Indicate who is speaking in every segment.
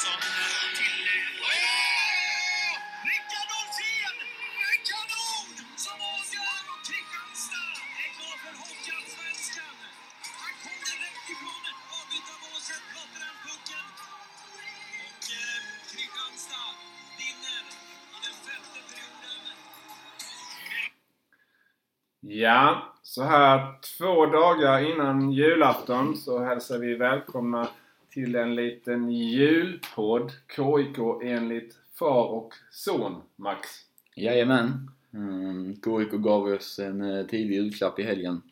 Speaker 1: Olsson till... Oh! Rickard Olsén! En kanon som avgör och Kristianstad är klar för Hockeyallsvenskan. Han kommer direkt ifrån avbytarbåset, blottar den pucken. Och eh, Kristianstad vinner i den femte perioden.
Speaker 2: Ja, så här två dagar innan julafton så hälsar vi välkomna till en liten julpodd. KIK enligt far och son, Max.
Speaker 3: Jajamän. Mm, KIK gav oss en eh, tidig julklapp i helgen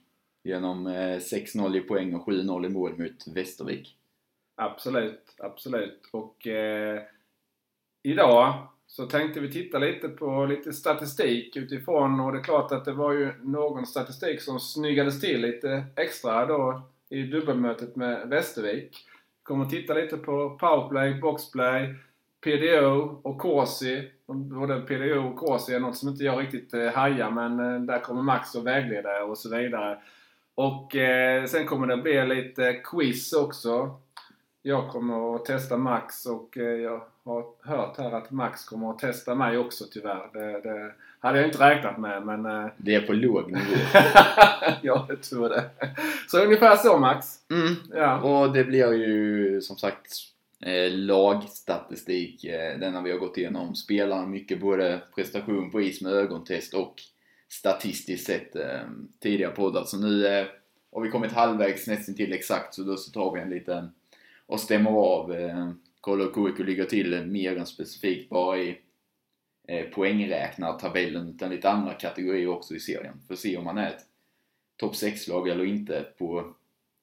Speaker 3: genom eh, 6-0 i poäng och 7-0 i mål mot Västervik.
Speaker 2: Absolut, absolut. Och eh, idag så tänkte vi titta lite på lite statistik utifrån och det är klart att det var ju någon statistik som snyggades till lite extra då i dubbelmötet med Västervik. Kommer att titta lite på powerplay, boxplay, PDO och Corsi. Både PDO och Corsi är något som inte jag riktigt eh, hajar men eh, där kommer Max och vägleda och så vidare. Och eh, sen kommer det bli lite quiz också. Jag kommer att testa Max och eh, jag har hört här att Max kommer att testa mig också tyvärr. Det, det hade jag inte räknat med men... eh,
Speaker 3: Det är på låg nivå.
Speaker 2: ja, jag tror det. Så ungefär så Max.
Speaker 3: Mm.
Speaker 2: Ja.
Speaker 3: Och det blir ju som sagt eh, lagstatistik. Den har vi har gått igenom. Spelarna mycket både prestation på is med ögontest och statistiskt sett tidigare poddar. Så nu har vi kommit halvvägs nästan till exakt så då så tar vi en liten och stämmer av. Eh, kollar hur KIK ligger till mer än specifikt bara i eh, poängräknartabellen utan lite andra kategorier också i serien. För att se om man är ett topp 6-lag eller inte på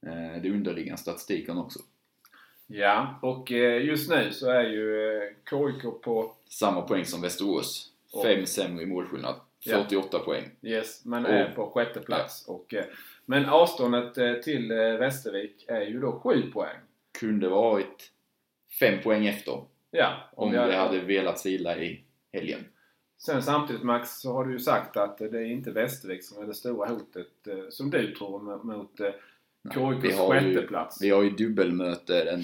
Speaker 3: eh, det underliggande statistiken också.
Speaker 2: ja, och eh, just nu så är ju eh, KIK på...
Speaker 3: Samma poäng som Västerås.
Speaker 2: Och-
Speaker 3: Fem sämre i målskillnad.
Speaker 2: Ja.
Speaker 3: 48 poäng.
Speaker 2: Yes, men
Speaker 3: Och-
Speaker 2: är på sjätte plats. Och, eh, men avståndet till Västervik är ju då 7 poäng.
Speaker 3: Kunde varit fem poäng efter
Speaker 2: Ja,
Speaker 3: om
Speaker 2: vi
Speaker 3: det hade velat sila i helgen.
Speaker 2: Sen samtidigt Max så har du ju sagt att det är inte Västervik som är det stora hotet eh, som du tror mot- eh, KIKs sjätteplats.
Speaker 3: Vi har ju dubbelmöte den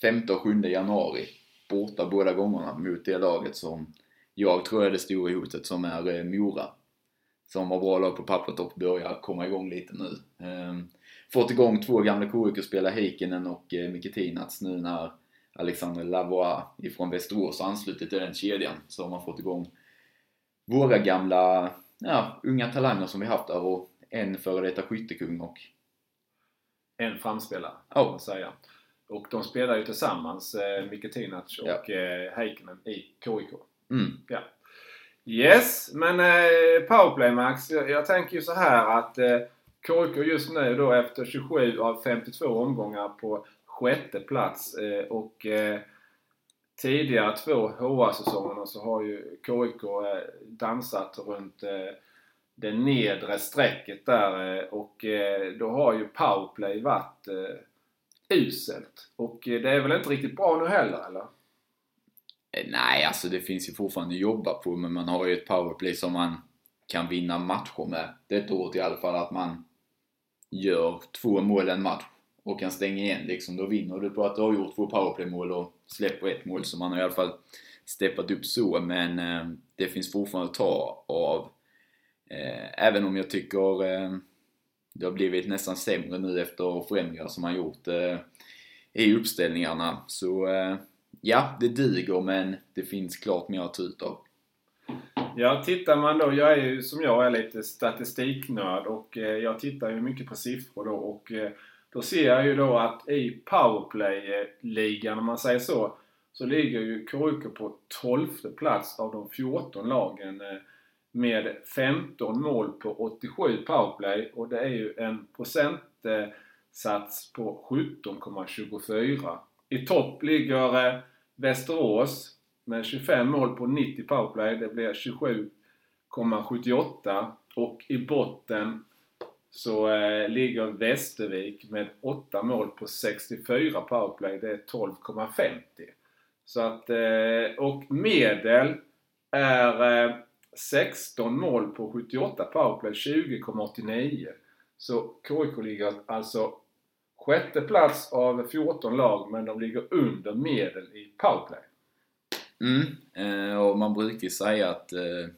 Speaker 3: 5 och 7 januari. Borta båda gångerna mot det laget som jag tror är det stora hotet som är eh, Mora. Som har bra lag på pappret och börjar komma igång lite nu. Ehm, fått igång två gamla KIK-spelare, Heikkinen och eh, Mikitinac nu när Alexander Lavois ifrån Västerås har anslutit till den kedjan. Så har man fått igång våra gamla, ja, unga talanger som vi haft där och en före detta skyttekung och
Speaker 2: En framspelare,
Speaker 3: Ja.
Speaker 2: kan man säga. Och de spelar ju tillsammans, eh, Mikitinac och
Speaker 3: Ja.
Speaker 2: eh, Heikkinen i KIK.
Speaker 3: mm,
Speaker 2: Yes, men eh, powerplay Max. Jag, jag tänker ju så här att eh, KIK just nu då efter 27 av 52 omgångar på sjätte plats eh, och eh, tidigare två HA-säsongerna så har ju KIK eh, dansat runt eh, det nedre strecket där eh, och eh, då har ju powerplay varit eh, uselt. Och eh, det är väl inte riktigt bra nu heller eller?
Speaker 3: Eh, nej, alltså det finns ju fortfarande att jobba på men man har ju ett powerplay som man kan vinna matcher med. Detta året i alla fall att man gör två mål en match och kan stänga igen liksom. Då vinner du på att du har gjort två powerplaymål och släpper ett mål. Så man har i alla fall steppat upp så men eh, det finns fortfarande att ta av. Eh, även om jag tycker eh, det har blivit nästan sämre nu efter förändringar som man gjort eh, i uppställningarna. Så eh, ja, det duger men det finns klart mer att ta ut av.
Speaker 2: Ja, tittar man då, jag är ju som jag är lite statistiknörd och eh, jag tittar ju mycket på siffror då och eh, då ser jag ju då att i powerplay-ligan, om man säger så, så ligger ju KIK på 12 plats av de 14 lagen eh, med 15 mål på 87 powerplay och det är ju en procentsats på 17,24. I topp ligger eh, Västerås med 25 mål på 90 powerplay. Det blir 27,78 och i botten så eh, ligger Västervik med 8 mål på 64 powerplay. Det är 12,50. Så att, eh, och medel är eh, 16 mål på 78 powerplay, 20,89. Så KIK ligger alltså sjätte plats av 14 lag men de ligger under medel i powerplay.
Speaker 3: Mm. Eh, och man brukar ju säga att eh,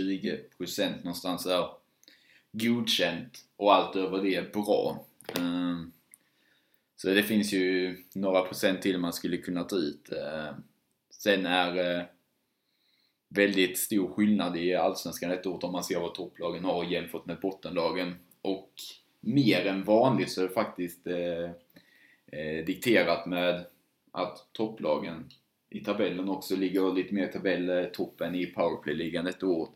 Speaker 3: 20% någonstans är godkänt och allt över det är bra. Eh, så det finns ju några procent till man skulle kunna ta ut. Eh, sen är eh, väldigt stor skillnad i Allsvenskan ett år om man ser vad topplagen har jämfört med bottenlagen. Och mer än vanligt så är det faktiskt eh, eh, dikterat med att topplagen i tabellen också ligger lite mer tabelltoppen eh, i powerplay-ligan ett år.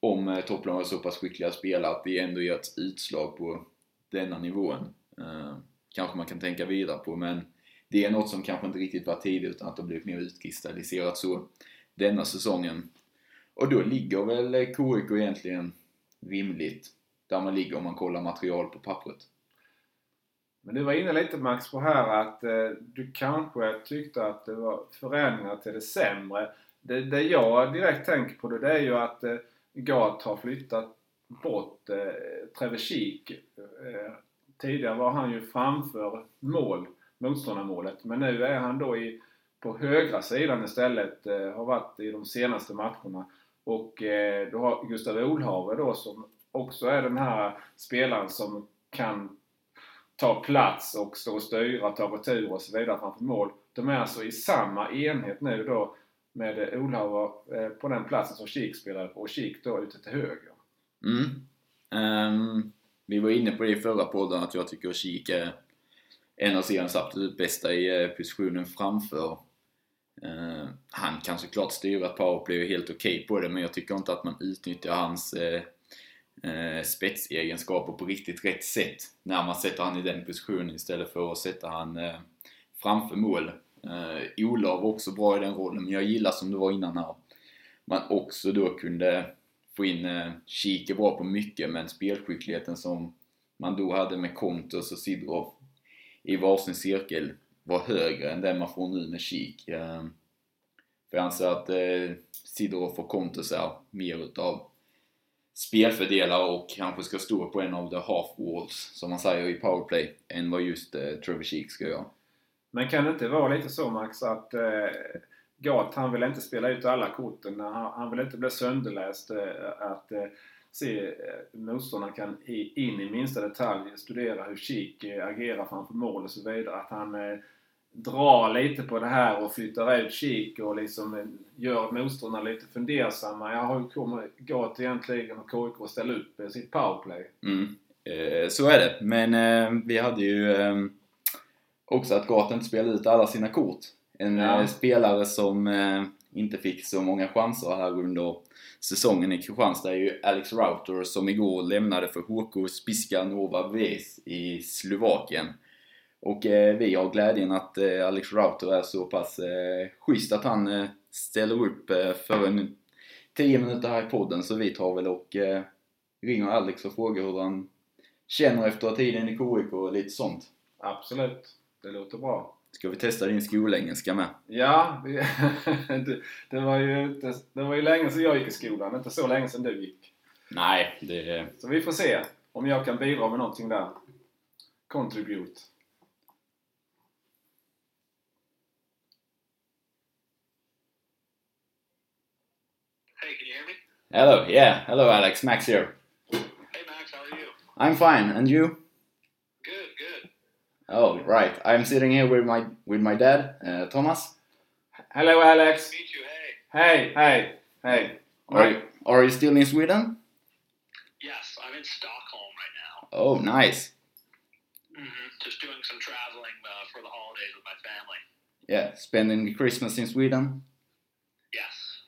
Speaker 3: Om eh, topplagen är så pass skickliga spelare att det ändå gör ett utslag på denna nivån. Eh, kanske man kan tänka vidare på men det är något som kanske inte riktigt var tidigt utan att det har blivit mer utkristalliserat så denna säsongen. Och då ligger väl eh, KIK egentligen rimligt där man ligger om man kollar material på pappret.
Speaker 2: Men du var inne lite Max på här att eh, du kanske tyckte att det var förändringar till det sämre. Det, det jag direkt tänker på det, det är ju att eh, Gat har flyttat bort eh, Trevor Eh, tidigare var han ju framför mål, motståndarmålet. Men nu är han då i, på högra sidan istället. Eh, har varit i de senaste matcherna. Och eh, då har Gustav Olhave då som också är den här spelaren som kan ta plats och stå och styra, ta retur och så vidare framför mål. De är alltså i samma enhet nu då med Olhave eh, på den platsen som Kik spelade på och Kik då ute till höger.
Speaker 3: Mm. Um, vi var inne på det i förra podden att jag tycker Kik är en av seriens absolut bästa i eh, positionen framför. Uh, han kan såklart styra ett powerplay och är helt okej okay på det men jag tycker inte att man utnyttjar hans uh, eh, spetsegenskaper på riktigt rätt sätt när man sätter han i den positionen istället för att sätta han eh, framför mål. Eh, Ola var också bra i den rollen men jag gillar som du var innan här man också då kunde få in eh, Kike bra på mycket men spelskickligheten som man då hade med Kontos och Sidroff i varsin cirkel var högre än den man får nu med Kik. Eh, för jag anser att eh, Sidorov och Kontos är mer utav spelfördelar och kanske ska stå på en av the half walls, som man säger i powerplay, än vad just eh, Trevor Sheek ska göra.
Speaker 2: Men kan det inte vara lite så Max att eh, Gat han vill inte spela ut alla korten. Han, han vill inte bli sönderläst. Eh, att eh, se eh, motståndaren kan i, in i minsta detalj studera hur Sheek eh, agerar framför mål och så vidare. Att han eh, drar lite på det här och flyttar ut Kik och liksom gör motståndarna lite fundersamma. Jag har kommit Gat egentligen och KIK att ställa upp sitt powerplay.
Speaker 3: Mm. Eh, så är det. Men eh, vi hade ju eh, också att Gat inte spelade ut alla sina kort. En
Speaker 2: Ja.
Speaker 3: spelare som inte fick så många chanser här under säsongen i Kristianstad är ju Alex Rauter som igår lämnade för HK Spiska Nova Ves i Slovakien. Och eh, vi har glädjen att eh, Alex Rauter är så pass eh, schysst att han eh, ställer upp eh, för en 10 minuter här i podden så vi tar väl och eh, ringer Alex och frågar hur han känner efter tiden i KIK och lite sånt.
Speaker 2: Absolut. Det låter bra.
Speaker 3: Ska vi testa din skolengelska med?
Speaker 2: Ja, det, det, det, var ju inte, det var ju länge sedan jag gick i skolan. Inte så länge sedan du gick.
Speaker 3: Nej, det...
Speaker 2: Så vi får se om jag kan bidra med någonting där. Contribute.
Speaker 1: Hey, can you hear me?
Speaker 3: Hello, yeah, hello Alex, Max here.
Speaker 1: Hey, Max, how are you?
Speaker 3: I'm fine, and you?
Speaker 1: Good, good.
Speaker 3: Oh, right. I'm sitting here with my with my dad, uh, Thomas.
Speaker 2: Hello Alex!
Speaker 1: Meet you. Hey.
Speaker 2: Hej, hej, hej.
Speaker 3: Are you, are you still in Sweden?
Speaker 1: Yes, I'm in Stockholm right now.
Speaker 3: Oh, nice.
Speaker 1: hmm Just doing some traveling uh, for the holidays with my family.
Speaker 3: Yeah, spending Christmas in Sweden.
Speaker 1: Yes.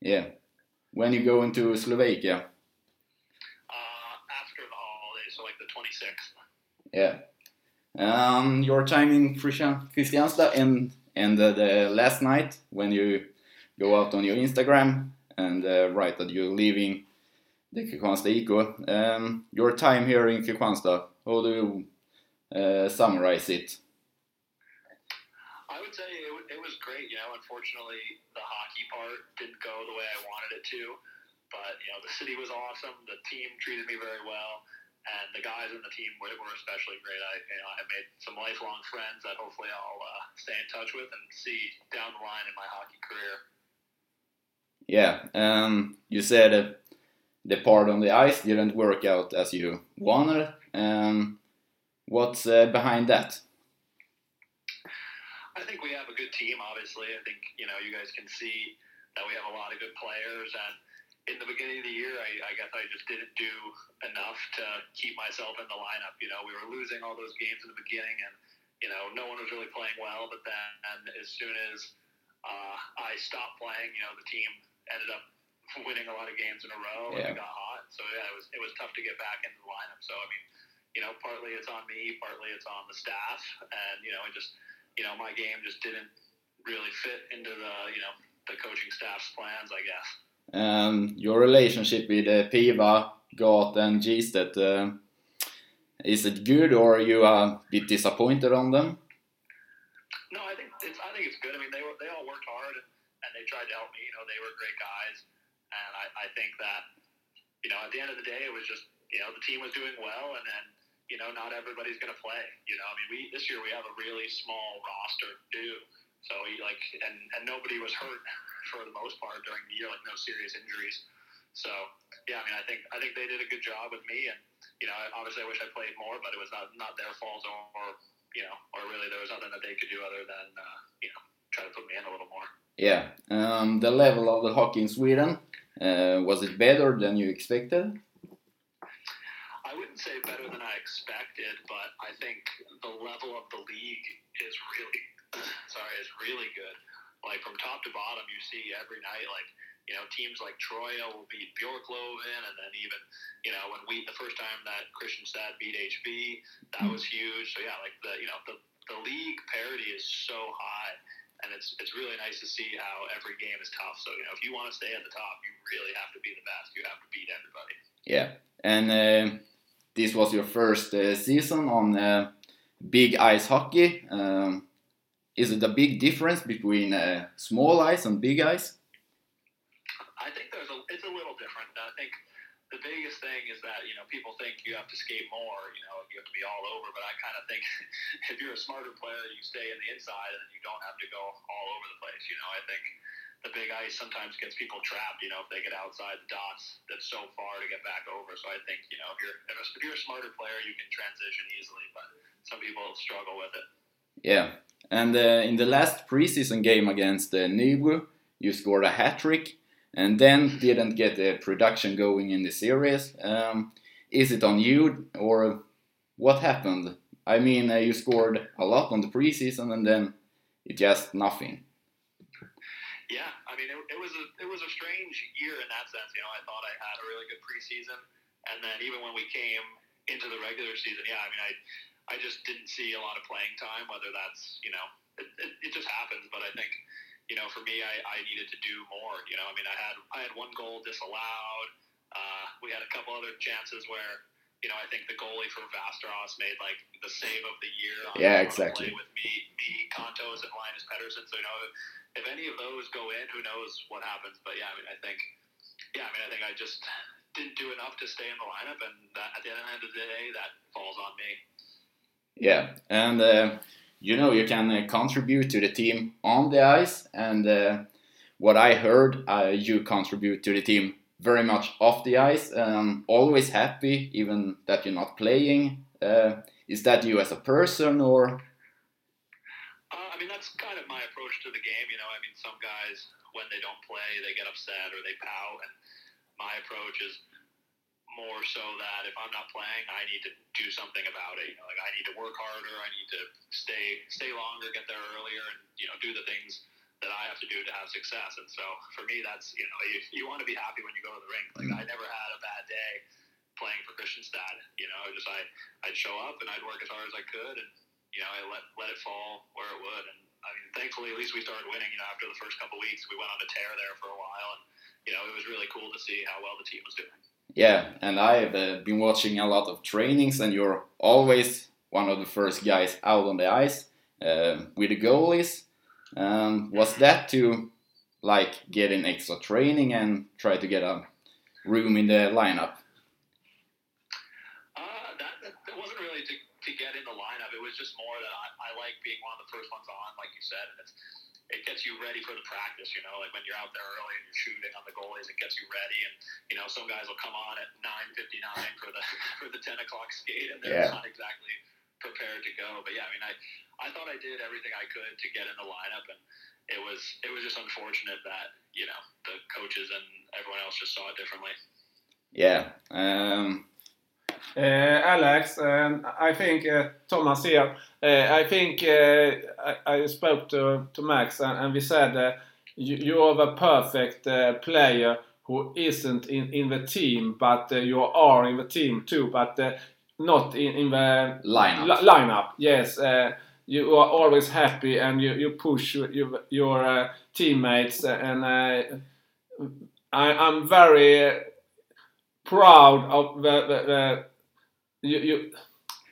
Speaker 3: Yeah. When you go into Slovakia?
Speaker 1: Uh, after the holidays, so like the 26th.
Speaker 3: Yeah. Um, your time in Kristianstad and and uh, the last night when you go out on your Instagram and uh, write that you're leaving the Kristianstad IK. Um, your time here in Kristianstad, how do you uh, summarize it?
Speaker 1: Would say it, wa- it was great. You know, unfortunately, the hockey part didn't go the way I wanted it to. But, you know, the city was awesome. The team treated me very well. and the guys in the team were, were especially great. I you know I made some lifelong friends that hopefully I'll uh, stay in touch with and see down the line in my hockey career.
Speaker 3: Yeah, um, you said uh, the part on the ice didn't work out as you wanted. Um, what's uh, behind that?
Speaker 1: I think we have a good team. Obviously, I think you know you guys can see that we have a lot of good players. And in the beginning of the year, I, I guess I just didn't do enough to keep myself in the lineup. You know, we were losing all those games in the beginning, and you know no one was really playing well. But then as soon as uh, I stopped playing, you know, the team ended up winning a lot of games in a row,
Speaker 3: Yeah.
Speaker 1: and it got hot. So yeah, it was it was tough to get back into the lineup. So I mean, you know, partly it's on me, partly it's on the staff, and you know, it just you know my game just didn't really fit into the you know the coaching staff's plans, I guess.
Speaker 3: Um, your relationship with uh, Piva, Gat, and Gistet, uh, is it good or are you a bit disappointed on them?
Speaker 1: No, I think it's I think it's good. I mean, they were they all worked hard and, and they tried to help me. You know, they were great guys, and I, I think that you know at the end of the day, it was just you know the team was doing well, and then you know not everybody's going to play. You know, I mean, we this year we have a really small roster too. So he like and and nobody was hurt for the most part during the year, like no serious injuries. So yeah, I mean, I think I think they did a good job with me, and you know, obviously I wish I played more, but it was not not their fault or, or you know, or really there was nothing that they could do other than uh, you know try to put me in a little more.
Speaker 3: Yeah. Um, the level of the hockey in Sweden, uh, was it better than you expected?
Speaker 1: I wouldn't say better than I expected, but I think the level of the league is really sorry is really good. Like from top to bottom, you see every night like. You know, teams like Troya will beat Bjorkloven, and then even, you know, when we the first time that Christian Stad beat HB, that was huge. So yeah, like the you know the the league parity is so high, and it's it's really nice to see how every game is tough. So you know, if you want to stay at the top, you really have to be the best. You have to beat everybody.
Speaker 3: Yeah. And uh, this was your first uh, season on uh, big ice hockey. Um, is it a big difference between uh, small ice and big ice?
Speaker 1: I think there's a it's a little different. I think the biggest thing is that you know people think you have to skate more, you know, you have to be all over. But I kind of think if you're a smarter player, you stay in the inside and you don't have to go all over the place. You know, I think the big ice sometimes gets people trapped. You know, if they get outside the dots, that's so far to get back over. So I think you know if you're if you're a smarter player, you can transition easily. But some people struggle with it.
Speaker 3: Yeah. And uh, in the last preseason game against uh, you scored a hat trick and then didn't get the production going in the series. Um, is it on you or what happened? I mean, uh, you scored a lot on the preseason and then it just nothing.
Speaker 1: Yeah, I mean, it, it was a it was a strange year in that sense. You know, I thought I had a really good preseason, and then even when we came into the regular season, yeah, I mean, I I just didn't see a lot of playing time. Whether that's you know, it, it, it just happens. But I think you know, for me, I, I needed to do more. You know, I mean, I had I had one goal disallowed. Uh, we had a couple other chances where. You know, I think the goalie for Vasteros made like the save of the year. On,
Speaker 3: Yeah, exactly.
Speaker 1: with me, me, Contos, and Linus Pedersen. So you know, if any of those go in, who knows what happens? But yeah, I mean, I think, yeah, I mean, I think I just didn't do enough to stay in the lineup, and that, at the end of the day, that falls on me.
Speaker 3: Yeah, and uh, you know you can uh, contribute to the team on the ice, and uh, what I heard, uh, you contribute to the team very much off the ice. Um, always happy, even that you're not playing. Uh, is that you as a person, or
Speaker 1: Uh, I mean, that's kind of my approach to the game. You know, I mean, some guys when they don't play, they get upset or they pout, and my approach is more so that if I'm not playing, I need to do something about it. You know, like I need to work harder, I need to stay stay longer, get there earlier, and you know, do the things that I have to do to have success. And so for me, that's you know, you, you want to be happy when you go to the rink. Like I never had a bad day playing for Christianstad. You know, just I I'd show up and I'd work as hard as I could, and you know, I let let it fall where it would. And I mean, thankfully, at least we started winning. You know, after the first couple weeks, we went on a tear there for a while, and you know, it was really cool to see how well the team was doing.
Speaker 3: yeah? And I've uh, been watching a lot of trainings, and you're always one of the first guys out on the ice uh, with the goalies. Um, was that to like get in extra training and try to get a room in the lineup?
Speaker 1: Uh, I was just more that I, I like being one of the first ones on, like you said, and it's it gets you ready for the practice. You know, like when you're out there early and you're shooting on the goalies, it gets you ready. And you know, some guys will come on at 9:59 for the for the 10 o'clock skate, and they're
Speaker 3: Yeah.
Speaker 1: not exactly prepared to go. But yeah, I mean, I I thought I did everything I could to get in the lineup, and it was it was just unfortunate that you know the coaches and everyone else just saw it differently.
Speaker 3: Yeah. Um,
Speaker 2: Uh, Alex, um, I think uh, Thomas here. Uh, I think uh, I, I spoke to, to Max and, and we said uh, you, you are the perfect uh, player who isn't in, in the team, but uh, you are in the team too, but uh, not in, in the
Speaker 3: Lineup.
Speaker 2: li- lineup. Yes, uh, you are always happy and you, you push your, your, your uh, teammates, and uh, I, I'm very proud of the, the, the you, you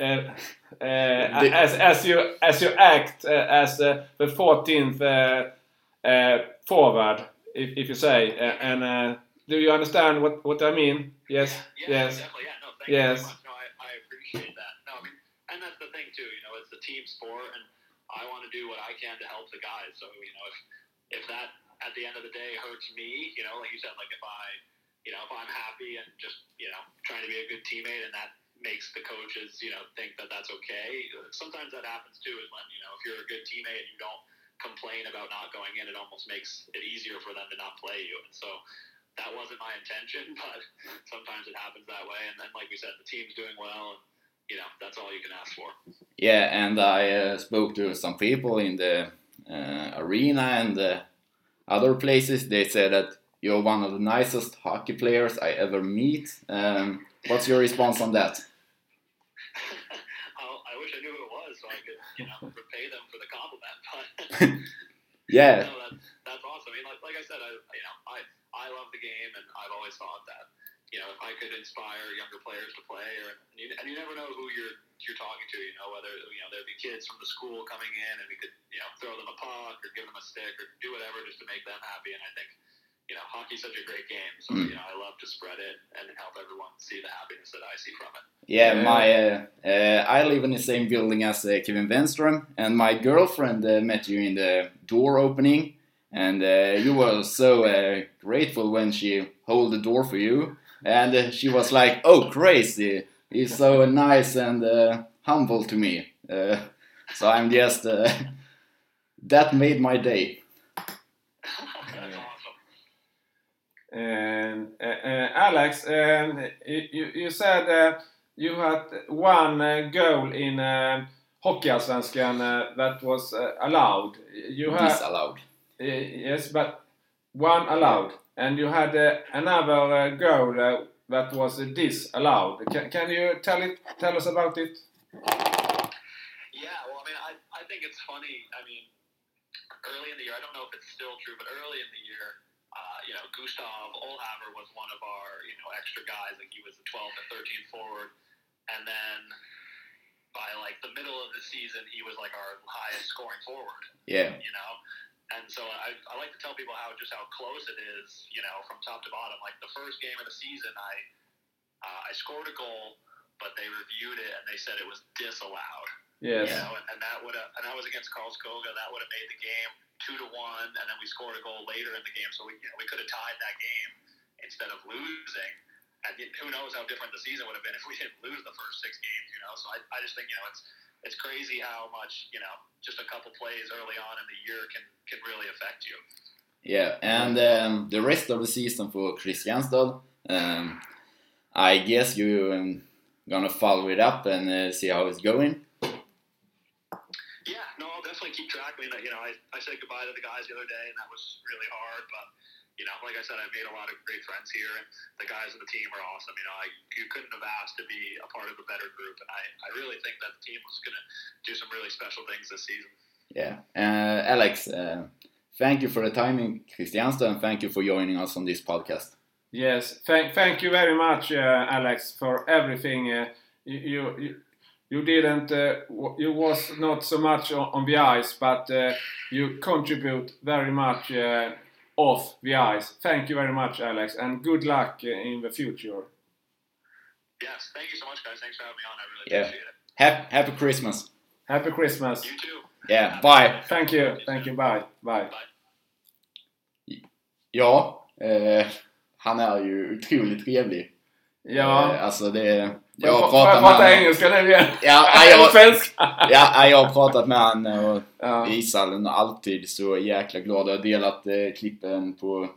Speaker 2: uh, uh, as, as you as you act uh, as uh, the 14th uh, uh, forward, if, if you say, uh, and uh, do you understand what, what I mean? Yes,
Speaker 1: Yeah,
Speaker 2: yes.
Speaker 1: Yeah, no, thank
Speaker 2: Yes.
Speaker 1: you very much. No, I, I appreciate that. No, I mean, and that's the thing too. You know, it's a team sport, and I want to do what I can to help the guys. So you know, if if that at the end of the day hurts me, you know, like you said, like if I, you know, if I'm happy and just you know trying to be a good teammate, and that makes the coaches, you know, think that that's okay. Sometimes that happens too. Is when you know if you're a good teammate and you don't complain about not going in, it almost makes it easier for them to not play you. And so that wasn't my intention, but sometimes it happens that way. And then, like we said, the team's doing well, and you know that's all you can ask for.
Speaker 3: yeah, and I uh, spoke to some people in the uh, arena and uh, other places. They said that you're one of the nicest hockey players I ever meet. Um, what's your response on that?
Speaker 1: I'll, wish I knew who it was so I could, you know, repay them for the compliment. But
Speaker 3: Yeah,
Speaker 1: no, that, that's awesome. I mean, like, like I said, I, you know, I, I love the game, and I've always thought that, you know, if I could inspire younger players to play, or and you, and you never know who you're you're talking to. You know, whether you know there'd be kids from the school coming in, and we could, you know, throw them a puck or give them a stick or do whatever just to make them happy. And I think, you know, hockey's such a great game, so
Speaker 3: Mm.
Speaker 1: you know, I love to spread it and help everyone see the happiness that I see from it.
Speaker 3: yeah.
Speaker 2: Yeah.
Speaker 3: My uh, uh, I live in the same building as uh, Kevin Wenström, and my girlfriend uh, met you in the door opening, and uh, you were so uh, grateful when she held the door for you, and she was like, "Oh, crazy! He's so nice and uh, humble to me." Uh, so I'm just uh, that made my day.
Speaker 2: And uh, uh, Alex, um, you, you said uh, you had one goal in uh, Hockeyallsvenskan that was allowed. You had
Speaker 3: Disallowed.
Speaker 2: yes, but one allowed, and you had uh, another uh, goal uh, that was uh, disallowed. Can, can you tell it? Tell us about it?
Speaker 1: Yeah, well, I mean, I, I think it's funny. I mean, early in the year, I don't know if it's still true, but early in the year, uh, you know, Gustav Olhaver was one of our, you know, extra guys. Like, he was the 12 and 13 forward. And then by, like, the middle of the season, he was, like, our highest scoring forward,
Speaker 3: Yeah.
Speaker 1: you know? And so I, I like to tell people how just how close it is, you know, from top to bottom. Like, the first game of the season, I, uh, I scored a goal, but they reviewed it and they said it was disallowed.
Speaker 2: Yes.
Speaker 1: You know, and, and that would have, and that was against Karlskoga. That would have made the game two to one, and then we scored a goal later in the game, so we, you know, we could have tied that game instead of losing. And who knows how different the season would have been if we didn't lose the first six games, you know? So I, I just think, you know, it's it's crazy how much, you know, just a couple plays early on in the year can can really affect you.
Speaker 3: Yeah, and um, the rest of the season for Kristianstad, um, I guess you're um, gonna follow it up and uh, see how it's going.
Speaker 1: Yeah, no, I'll definitely keep track. I mean, you know, I, I said goodbye to the guys the other day, and that was really hard. But you know, like I said, I've made a lot of great friends here, and the guys on the team are awesome. You know, I, you couldn't have asked to be a part of a better group, and I, I really think that the team was going to do some really special things this season.
Speaker 3: Yeah, uh, Alex, uh, thank you for the time in Kristianstad and thank you for joining us on this podcast.
Speaker 2: Yes, thank, thank you very much, uh, Alex, for everything. Uh, you, you, you, you didn't, uh, you was not so much on, on the ice, but uh, you contribute very much uh, off the ice. Thank you very much, Alex, and good luck uh, in the future.
Speaker 1: Yes, thank you so much, guys. Thanks for having me on. I really
Speaker 3: Yeah.
Speaker 1: appreciate it.
Speaker 3: Happy, happy Christmas!
Speaker 2: Happy Christmas!
Speaker 1: You too.
Speaker 3: Yeah, bye!
Speaker 2: Thank you, thank you, bye, bye.
Speaker 3: Ja, eh, han är ju otroligt trevlig.
Speaker 2: Ja.
Speaker 3: Eh, alltså det...
Speaker 2: Jag
Speaker 3: Jag har
Speaker 2: jag
Speaker 3: pratat med
Speaker 2: prata engelska nu igen?
Speaker 3: Ja, jag,
Speaker 2: svenska?
Speaker 3: ja, jag har pratat med han och
Speaker 2: Ja.
Speaker 3: ishallen och alltid så jäkla glad. Jag har delat eh, klippen på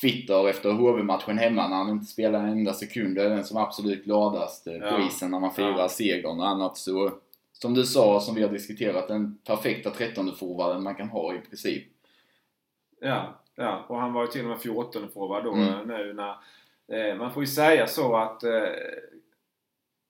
Speaker 3: Twitter efter HV-matchen hemma när han inte spelar en enda sekund. Det är den som är absolut gladast eh, på
Speaker 2: Ja.
Speaker 3: isen när man firar
Speaker 2: Ja.
Speaker 3: segern och annat. Så som du sa, som vi har diskuterat, den perfekta 13 forwarden man kan ha i princip.
Speaker 2: Ja, ja, och han var ju till och med 14 forward då
Speaker 3: Mm.
Speaker 2: eh, nu när... Eh, man får ju säga så att eh,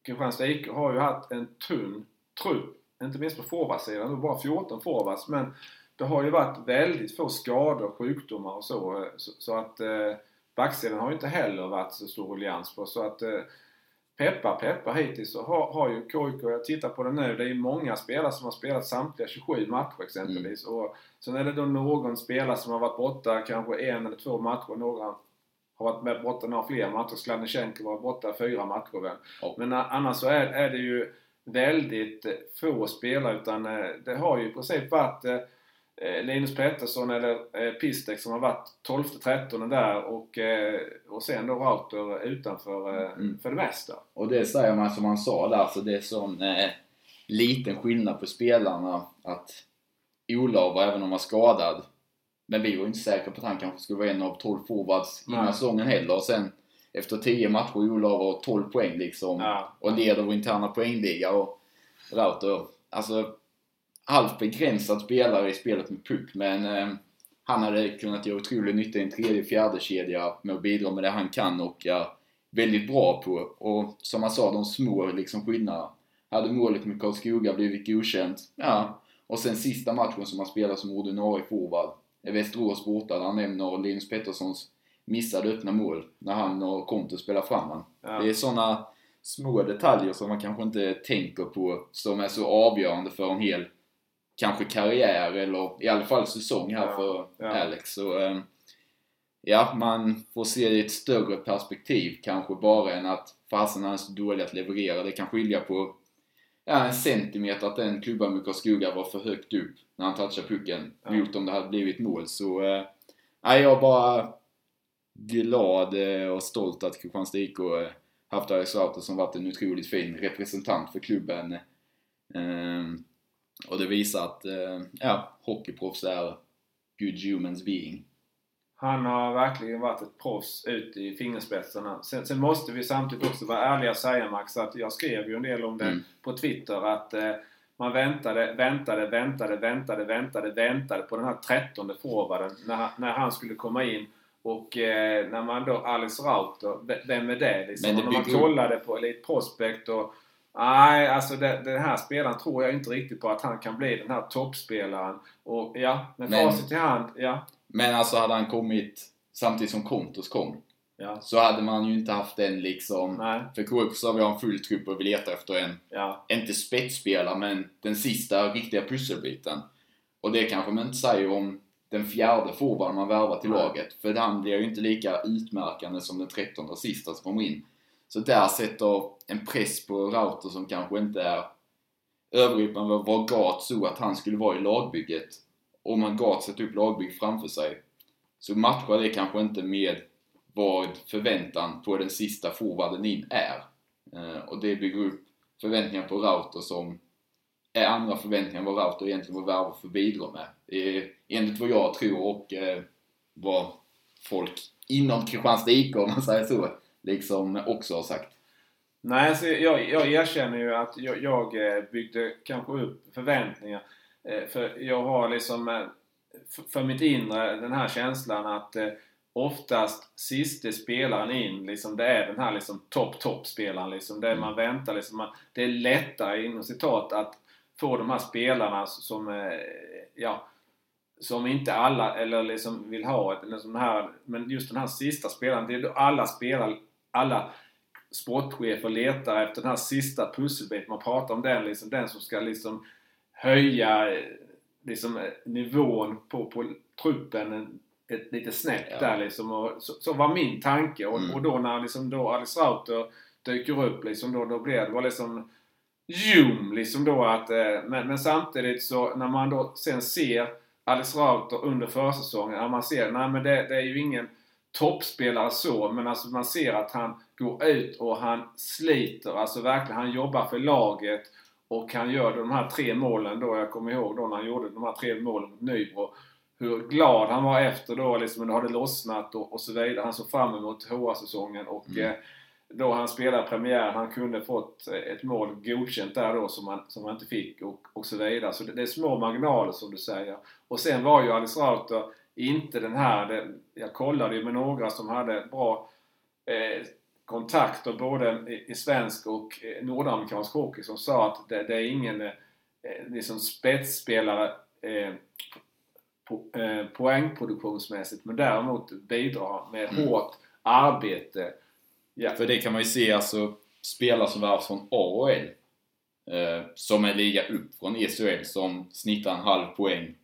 Speaker 2: Kristianstad IK har ju haft en tunn trupp. Inte minst på forwardsidan. Det var bara 14 forwards. Men det har ju varit väldigt få skador, sjukdomar och så. Så, så att eh, backsidan har ju inte heller varit så stor ruljans på. Så att eh, Peppa, peppa hittills så har, har ju KIK, jag tittar på det nu, det är ju många spelare som har spelat samtliga 27 matcher exempelvis. Och sen är det då någon spelare som har varit borta kanske en eller två matcher. Några har varit med borta några fler matcher. Skladnysjenko var borta fyra matcher väl.
Speaker 3: Ja.
Speaker 2: Men annars så är, är det ju väldigt eh, få spelare utan eh, det har ju i princip varit eh, Linus Pettersson eller Pistek som har varit 12-13 där och, och sen då Rauter utanför
Speaker 3: Mm.
Speaker 2: för det mesta.
Speaker 3: Och det säger man som han sa där, så det är sån eh, liten skillnad på spelarna att Olav, även om han var skadad, men vi var ju inte säkra på att han kanske skulle vara en av 12 forwards innan
Speaker 2: Nej.
Speaker 3: säsongen heller. Och sen efter 10 matcher Olav har 12 poäng liksom
Speaker 2: Ja.
Speaker 3: och leder vår interna poängliga och Rauter, alltså halvt begränsad spelare i spelet med puck men eh, han hade kunnat göra otrolig nytta i en tredje fjärde kedja med att bidra med det han kan och är väldigt bra på. Och som jag sa, de små liksom skillnaderna. Hade målet med Karlskoga blivit godkänt? Ja. Och sen sista matchen som han spelar som ordinarie forward Västerås borta där han nämner Linus Petterssons missade öppna mål när han och Conte spelar fram han.
Speaker 2: Ja.
Speaker 3: Det är såna små detaljer som man kanske inte tänker på som är så avgörande för en hel kanske karriär eller i alla fall säsong här
Speaker 2: Ja,
Speaker 3: för
Speaker 2: ja.
Speaker 3: Alex. Så, eh, ja, man får se det i ett större perspektiv kanske bara än att fasen han är så dålig att leverera. Det kan skilja på ja, en centimeter att den klubban med Karlskoga var för högt upp när han touchade pucken
Speaker 2: Ja.
Speaker 3: mot om det hade blivit mål. Så eh, nej, jag är bara glad eh, och stolt att Kristianstad IK eh, haft Alex Rauter som varit en otroligt fin representant för klubben. Ehm, och det visar att ja, hockeyproffs är good humans being.
Speaker 2: Han har verkligen varit ett proffs ut i fingerspetsarna. Sen, sen måste vi samtidigt också vara ärliga och säga Max att jag skrev ju en del om det
Speaker 3: Mm.
Speaker 2: på Twitter att eh, man väntade, väntade, väntade, väntade, väntade, väntade på den här trettonde forwarden när, han- när han skulle komma in. Och eh, när man då, Alex Rauter, vem är det liksom?
Speaker 3: Men det
Speaker 2: när man kollade på Elite Prospect och Nej, alltså det, den här spelaren tror jag inte riktigt på att han kan bli den här toppspelaren. Och ja, med
Speaker 3: Men-
Speaker 2: facit i hand, ja.
Speaker 3: Men alltså hade han kommit samtidigt som Kontos kom
Speaker 2: Ja,
Speaker 3: så hade man ju inte haft den liksom...
Speaker 2: nej,
Speaker 3: För KIK så har vi en full trupp och vi letar efter en,
Speaker 2: ja.
Speaker 3: inte spetsspelare, men den sista riktiga pusselbiten. Och det kanske man inte säger om den fjärde forwarden man värvar till
Speaker 2: Nej.
Speaker 3: laget. För han blir ju inte lika utmärkande som den trettonde och sista som kommer in. Så där sätter en press på Rauter som kanske inte är övergripande vad Gat så att han skulle vara i lagbygget. Om man Gat sätter upp lagbygg framför sig så matchar det kanske inte med vad förväntan på den sista forwarden in är. Eh, och det bygger upp förväntningar på Rauter som är andra förväntningar än vad Rauter egentligen var värvad för att bidra med. Enligt vad jag tror och eh, vad folk inom Kristianstad IK, om man säger så, liksom också har sagt.
Speaker 2: Nej, alltså jag, jag erkänner ju att jag, jag eh, byggde kanske upp förväntningar. Eh, För jag har liksom eh, för mitt inre den här känslan att eh, oftast siste spelaren in, liksom, det är den här liksom topp, topp spelaren. Liksom, det
Speaker 3: Mm.
Speaker 2: man väntar liksom. Man, det är lättare inom citat att få de här spelarna som, ja, som inte alla eller liksom vill ha ett, sån här, men just den här sista spelaren, det är då alla spelar, alla sportchefer letar efter den här sista pusselbiten. Man pratar om den, liksom, den som ska liksom höja eh, liksom, eh, nivån på, på truppen en- ett lite snäpp
Speaker 3: Ja.
Speaker 2: där liksom. Och så, så var min tanke. Och,
Speaker 3: Mm.
Speaker 2: och då när liksom då Alex Rauter dyker upp liksom, då, då blir det var liksom Ljum liksom då att... Eh, men, men samtidigt så när man då sen ser Alice Rauter under försäsongen. Ja, man ser, nej men det, det är ju ingen toppspelare så, men alltså man ser att han går ut och han sliter. Alltså verkligen, han jobbar för laget. Och han gör de här tre målen då. Jag kommer ihåg då när han gjorde de här tre målen mot Nybro. Hur glad han var efter då liksom, när det hade lossnat och, och så vidare. Han såg fram emot HA-säsongen och
Speaker 3: Mm.
Speaker 2: eh, då han spelade premiären, han kunde fått ett mål godkänt där då som han, som han inte fick och, och så vidare. Så det, det är små marginaler som du säger. Och sen var ju Alice Rauter inte den här, det, jag kollade ju med några som hade bra eh, kontakter både i, svensk och eh, nordamerikansk hockey som sa att det, det är ingen eh, liksom spetsspelare eh, po, eh, poängproduktionsmässigt men däremot bidrar med
Speaker 3: Mm.
Speaker 2: hårt arbete. Ja.
Speaker 3: För det kan man ju se alltså spelare som värvas från AHL eh, som är liga upp från ECHL som snittar en halv poäng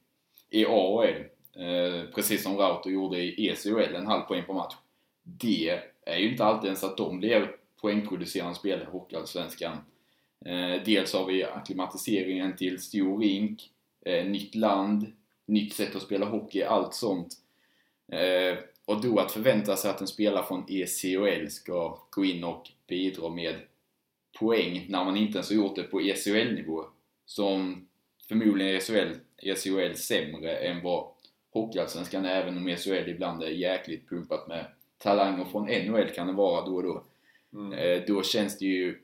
Speaker 3: i AHL. Eh, precis som Rauter gjorde i ECHL, en halv poäng per match. Det är ju inte alltid ens att de blir poängproducerande spelare i Hockeyallsvenskan. Eh, dels har vi akklimatiseringen till stor rink, eh, nytt land, nytt sätt att spela hockey, allt sånt. Eh, och då att förvänta sig att en spelare från ECHL ska gå in och bidra med poäng när man inte ens har gjort det på ECHL-nivå. Som förmodligen är ECHL, ECHL sämre än vad Hockeyallsvenskan är, även om ECHL ibland är jäkligt pumpat med talanger från NHL kan det vara då och då.
Speaker 2: Mm.
Speaker 3: Eh, då känns det ju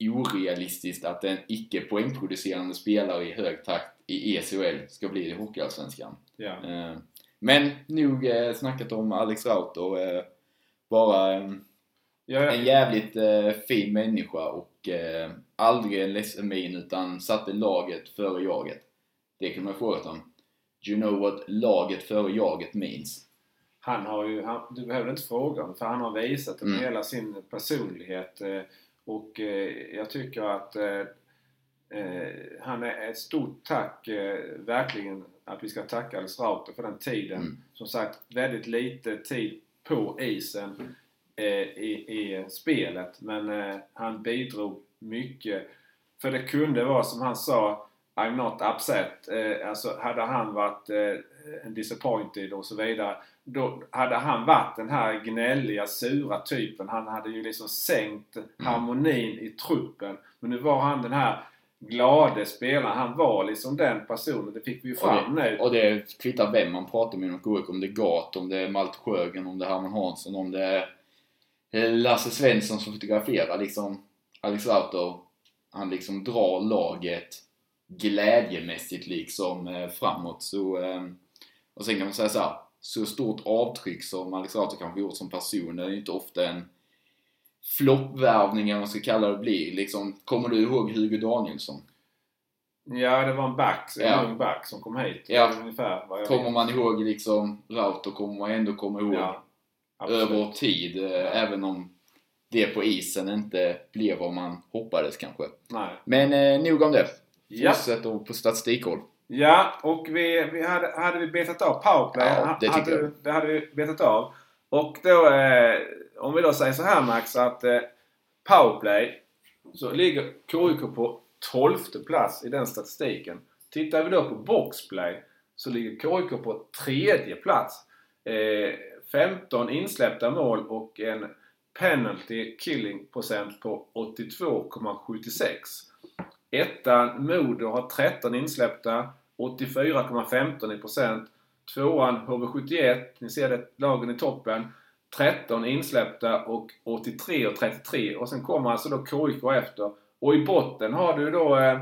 Speaker 3: orealistiskt att en icke poängproducerande spelare i hög takt i ECHL ska bli det i Hockeyallsvenskan. Eh, Men nog eh, snackat om Alex Rauter. eh, Bara en,
Speaker 2: Ja,
Speaker 3: en jävligt fin människa och aldrig en ledsen min utan satte laget före jaget. Det kan man fråga om. Do you know what laget före jaget means?
Speaker 2: Han har ju, han, du behöver inte fråga honom för han har visat det med
Speaker 3: Mm.
Speaker 2: hela sin personlighet. eh, Och eh, jag tycker att eh, han är ett stort tack, verkligen, att vi ska tacka Alice Rauter för den tiden.
Speaker 3: Mm.
Speaker 2: Som sagt, väldigt lite tid på isen i, i spelet. Men han bidrog mycket. För det kunde vara som han sa, I'm not upset. Eh, alltså hade han varit eh, disappointed och så vidare. Då hade han varit den här gnälliga, sura typen. Han hade ju liksom sänkt harmonin i truppen. Men nu var han den här glade spelaren. Han var liksom den personen. Det fick vi ju fram nu.
Speaker 3: Och det kvittar vem man pratar med inom KIK. Om det är Gat, om det är Malte Sjögren, om det är Herman Hansson, om det är Lasse Svensson som fotograferar liksom Alex Rauter. Han liksom drar laget glädjemässigt liksom eh, framåt. Så, eh, och sen kan man säga så här, så stort avtryck som Alex Rauter kanske gjort som person, det är ju inte ofta en floppvärvning eller vad man ska kalla det blir. Liksom, kommer du ihåg Hugo Danielsson?
Speaker 2: Ja, det var en back, en
Speaker 3: Ja.
Speaker 2: ung back som kom hit.
Speaker 3: Ja.
Speaker 2: Ungefär vad jag
Speaker 3: Kommer
Speaker 2: vet.
Speaker 3: man ihåg liksom Rauter kommer man ändå komma ihåg
Speaker 2: Ja, absolut.
Speaker 3: över tid. Eh, även om det på isen inte blev vad man hoppades kanske.
Speaker 2: Nej.
Speaker 3: Men eh, nog om det.
Speaker 2: Ja.
Speaker 3: Fortsätt då på statistikhåll.
Speaker 2: Ja, och vi, vi hade, hade vi betat av powerplay.
Speaker 3: Ja, det tycker
Speaker 2: hade,
Speaker 3: jag.
Speaker 2: Det hade vi betat av. Och då, eh, om vi då säger så här Max, att eh, powerplay så ligger KIK på 12 plats i den statistiken. Tittar vi då på boxplay så ligger KIK på tredje plats. Eh, 15 insläppta mål och en penalty killing procent på 82,76. Ettan Modo har 13 insläppta, 84,15 i procent. Tvåan HV71, ni ser det, lagen i toppen. 13 insläppta och 83 och 33. Och sen kommer alltså då KIK efter. Och i botten har du då eh,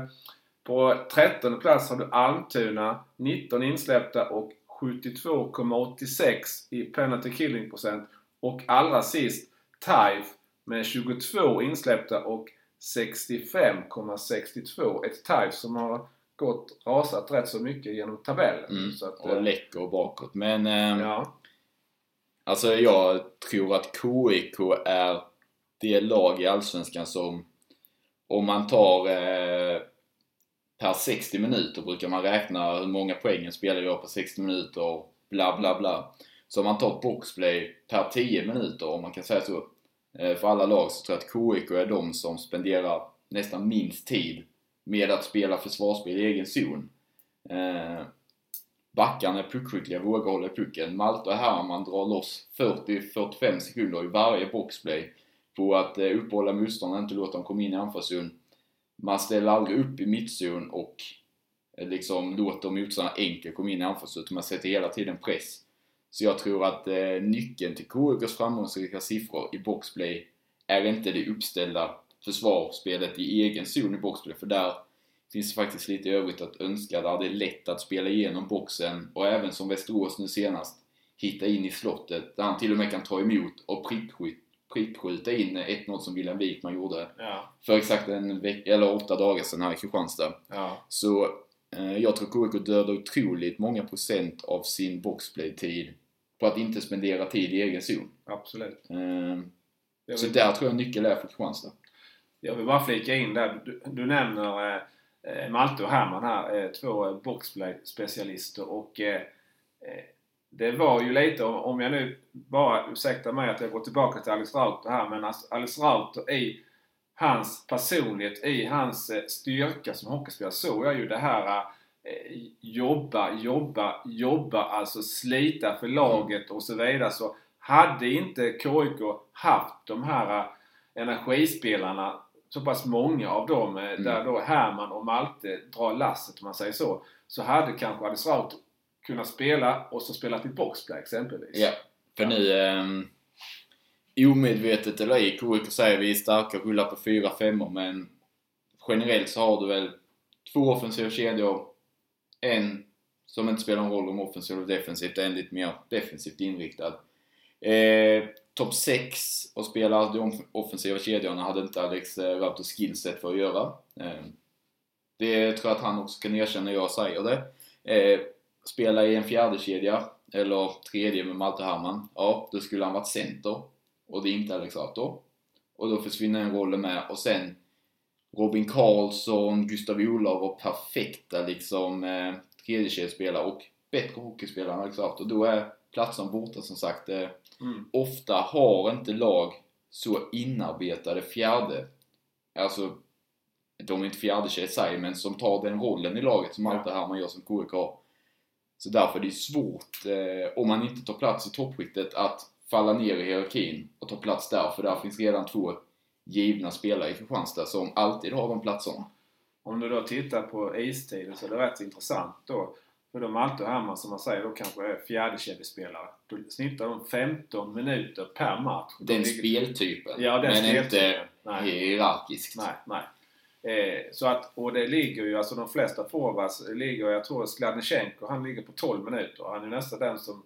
Speaker 2: på 13 plats har du Almtuna, 19 insläppta och 72,86 i penalty killing procent. Och allra sist TIFE med 22 insläppta och 65,62. Ett TIFE som har gått rasat rätt så mycket genom tabellen.
Speaker 3: Mm.
Speaker 2: Så att,
Speaker 3: Och
Speaker 2: eh,
Speaker 3: läcker bakåt. Men eh,
Speaker 2: ja.
Speaker 3: alltså jag tror att KIK är det lag i Allsvenskan som om man tar eh, per 60 minuter brukar man räkna hur många poäng en spelare gör på 60 minuter och bla bla bla. Så om man tar boxplay per 10 minuter, om man kan säga så, eh, för alla lag så tror jag att KIK är de som spenderar nästan minst tid med att spela försvarsspel i egen zon. Eh, backarna är puckskickliga, vågar hålla i pucken. Malte och Herman drar loss 40-45 sekunder i varje boxplay på att eh, uppehålla motståndaren, inte låta dem komma in i anfallszon. Man ställer aldrig upp i mittzon och eh, liksom låter motståndarna enkelt komma in i anfallszon, utan man sätter hela tiden press. Så jag tror att eh, nyckeln till KIKs framgångsrika siffror i boxplay är inte det uppställda försvarsspelet i egen zon i boxplay, för där finns det faktiskt lite övrigt att önska. Där det är lätt att spela igenom boxen och även som Västerås nu senast hitta in i slottet där han till och med kan ta emot och prickskjuta prickskjuta in 1-0 som William Wikman gjorde
Speaker 2: Ja.
Speaker 3: för exakt en vecka, eller åtta dagar sedan här i Kristianstad.
Speaker 2: Ja.
Speaker 3: Så eh, jag tror KIK dödar otroligt många procent av sin boxplay-tid på att inte spendera tid i egen zon.
Speaker 2: Absolut.
Speaker 3: Eh, så där tror jag nyckeln är för Kristianstad
Speaker 2: jag vill bara flika in där. Du, du nämner eh, Malte och Herman här, eh, två eh, boxplay-specialister och eh, eh, det var ju lite, om, om jag nu bara, ursäkta mig att jag går tillbaka till Alex Rauter här, men alltså, Alex Rauter i hans personlighet, i hans eh, styrka som hockeyspelare såg jag ju det här eh, jobba, jobba, jobba, alltså slita för laget och så vidare. Så hade inte KIK haft de här eh, energispelarna, så pass många av dem, eh, där då Herman och Malte drar lasset om man säger så, så hade kanske Alex Rauter kunnat spela och så spela till boxplay exempelvis.
Speaker 3: Ja, för nu... Um, omedvetet eller ej, KIK säger vi är starka och rullar på 4-5 men generellt så har du väl två offensiva kedjor, en som inte spelar någon roll om offensivt eller defensivt, en lite mer defensivt inriktad. Eh, Topp 6 och spela de offensiva kedjorna hade inte Alex eh, skillset för att göra. Eh, det tror jag att han också kan erkänna när jag säger det. Eh, spela i en fjärde kedja eller tredje med Malte Herman, ja, då skulle han varit center. Och det är inte Alex Raptor. Och då försvinner den rollen med. Och sen Robin Karlsson, Gustav Olav var perfekta liksom eh, tredjekedjespelare och bättre hockeyspelare än Alex Raptor. Då är platsen borta som sagt. Eh,
Speaker 2: Mm.
Speaker 3: ofta har inte lag så inarbetade fjärde, alltså de är inte fjärdekedjor i sig, men som tar den rollen i laget som
Speaker 2: Ja.
Speaker 3: allt det här man gör som KIK har. Så därför är det svårt, eh, om man inte tar plats i toppskiktet, att falla ner i hierarkin och ta plats där, för där finns redan två givna spelare i Kristianstad som alltid har de platserna.
Speaker 2: Om du då tittar på istiden så är det rätt intressant då. För de Malte och Herman som man säger då kanske är fjärdekedjespelare. Då snittar de 15 minuter per match. De
Speaker 3: Den
Speaker 2: ligger-
Speaker 3: speltypen,
Speaker 2: Ja, den
Speaker 3: men
Speaker 2: speltypen.
Speaker 3: inte
Speaker 2: Nej.
Speaker 3: hierarkiskt.
Speaker 2: Nej, nej. Eh, så att, och det ligger ju, alltså de flesta forwards ligger, jag tror Skladnysjenko, han ligger på 12 minuter. Han är nästan den som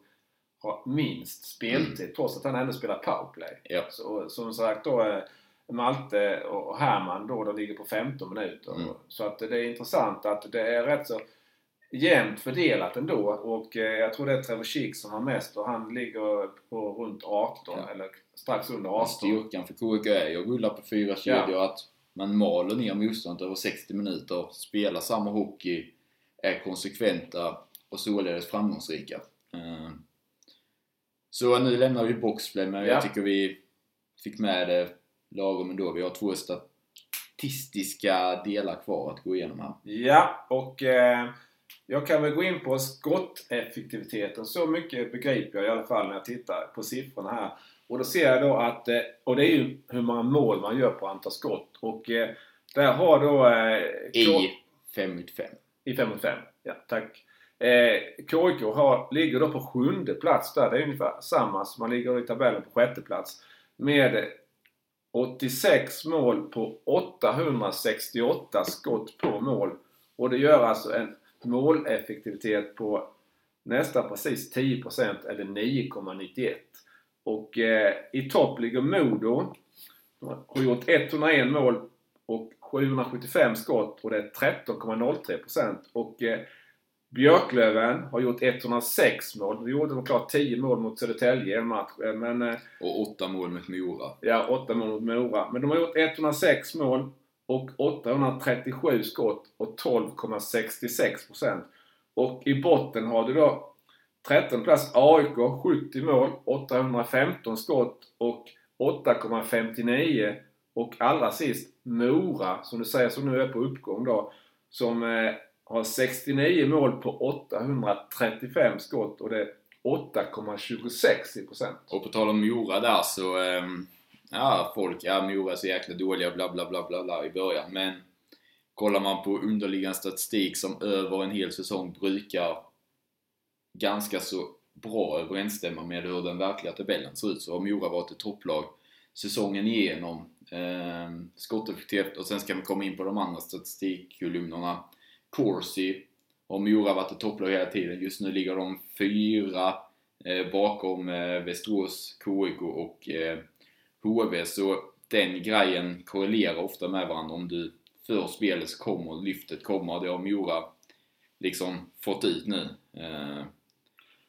Speaker 2: har minst speltid trots att han ändå spelar powerplay.
Speaker 3: Ja.
Speaker 2: Så, som sagt då eh, Malte och Herman då, de ligger på 15 minuter.
Speaker 3: Mm.
Speaker 2: Så att det är intressant att det är rätt så jämnt fördelat ändå. Och eh, jag tror det är Trevor Schick som har mest och han ligger på runt 18
Speaker 3: Ja.
Speaker 2: eller strax under
Speaker 3: Men
Speaker 2: 18.
Speaker 3: Styrkan för KIK är ju att rulla på fyra kedjor, att man maler ner motståndet över 60 minuter, spelar samma hockey, är konsekventa och således framgångsrika. Eh, Så nu lämnar vi boxplay, men
Speaker 2: Ja.
Speaker 3: jag tycker vi fick med det lagom ändå. Vi har två statistiska delar kvar att gå igenom här.
Speaker 2: Ja, och eh, jag kan väl gå in på skotteffektiviteten. Så mycket begriper jag i alla fall när jag tittar på siffrorna här. Och då ser jag då att, eh, och det är ju hur många mål man gör på antal skott. Och eh, där har då... Eh,
Speaker 3: I 5 mot 5.
Speaker 2: I 5 mot 5. Ja, tack. Eh, KIK har, ligger då på sjunde plats där. Det är ungefär samma som man ligger i tabellen på sjätte plats. Med 86 mål på 868 skott på mål. Och det gör alltså en måleffektivitet på nästan precis 10% eller 9,91. Och eh, i topp ligger Modo. De har gjort 101 mål och 775 skott och det är 13,03%. Och eh, Björklöven har gjort 106 mål. De gjorde de klart 10 mål mot Södertälje i en match. eh, Men eh,
Speaker 3: Och 8 mål mot Mora.
Speaker 2: Ja, 8 mål mot Mora. Men de har gjort 106 mål och 837 skott och 12,66%. Och i botten har du då 13 plats AIK, 70 mål, 815 skott och 8,59. Och allra sist Mora, som du säger, som nu är på uppgång då. Som eh, har 69 mål på 835 skott och det är 8,26 i procent.
Speaker 3: Och på tal om Mora där så... eh, ja, folk, ja Mora är så alltså, jäkla dåliga bla bla bla bla bla i början. Men kollar man på underliggande statistik som över en hel säsong brukar ganska så bra överensstämma med hur den verkliga tabellen ser ut så har Mora varit ett topplag säsongen igenom. Eh, skotteffektivt och sen ska vi komma in på de andra statistikkolumnerna. Corsi har Mora varit ett topplag hela tiden. Just nu ligger de fyra eh, bakom eh, Västerås, KIK och eh, HV. Så den grejen korrelerar ofta med varandra. Om du för spelet så kommer lyftet kommer. Det har Mora liksom fått ut nu. Eh,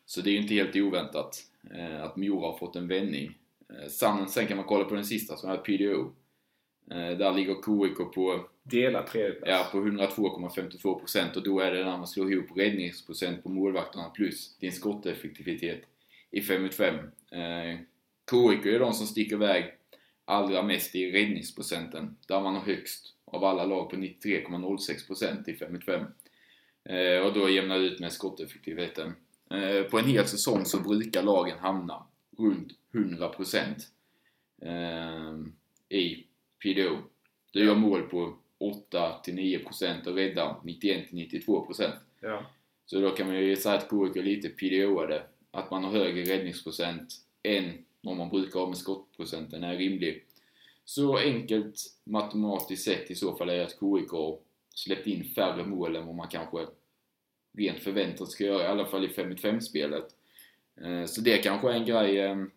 Speaker 3: så det är ju inte helt oväntat eh, att Mora har fått en vändning. Eh, sen, kan man kolla på den sista som är PDO. Där ligger KIK på
Speaker 2: Dela tredjeplats.
Speaker 3: Ja, på 102,52% och då är det när man slår ihop räddningsprocent på målvakterna plus din skotteffektivitet i 5 mot 5. KIK är de som sticker iväg allra mest i räddningsprocenten, där man har högst av alla lag på 93,06% i 5 mot 5. Eh, och då jämnar ut med skotteffektiviteten. Eh, på en hel säsong så brukar lagen hamna runt 100% eh, i PDO. Du gör mål på 8-9% och räddar 91-92%.
Speaker 2: Ja.
Speaker 3: Så då kan man ju säga att KIK är lite PDO-ade. Att man har högre räddningsprocent än vad man brukar ha med skottprocenten är rimlig. Så enkelt matematiskt sett i så fall är att KIK har släppt in färre mål än vad man kanske rent förväntat ska göra, i alla fall i 5 mot 5 spelet. Eh, så det kanske är en grej ehm,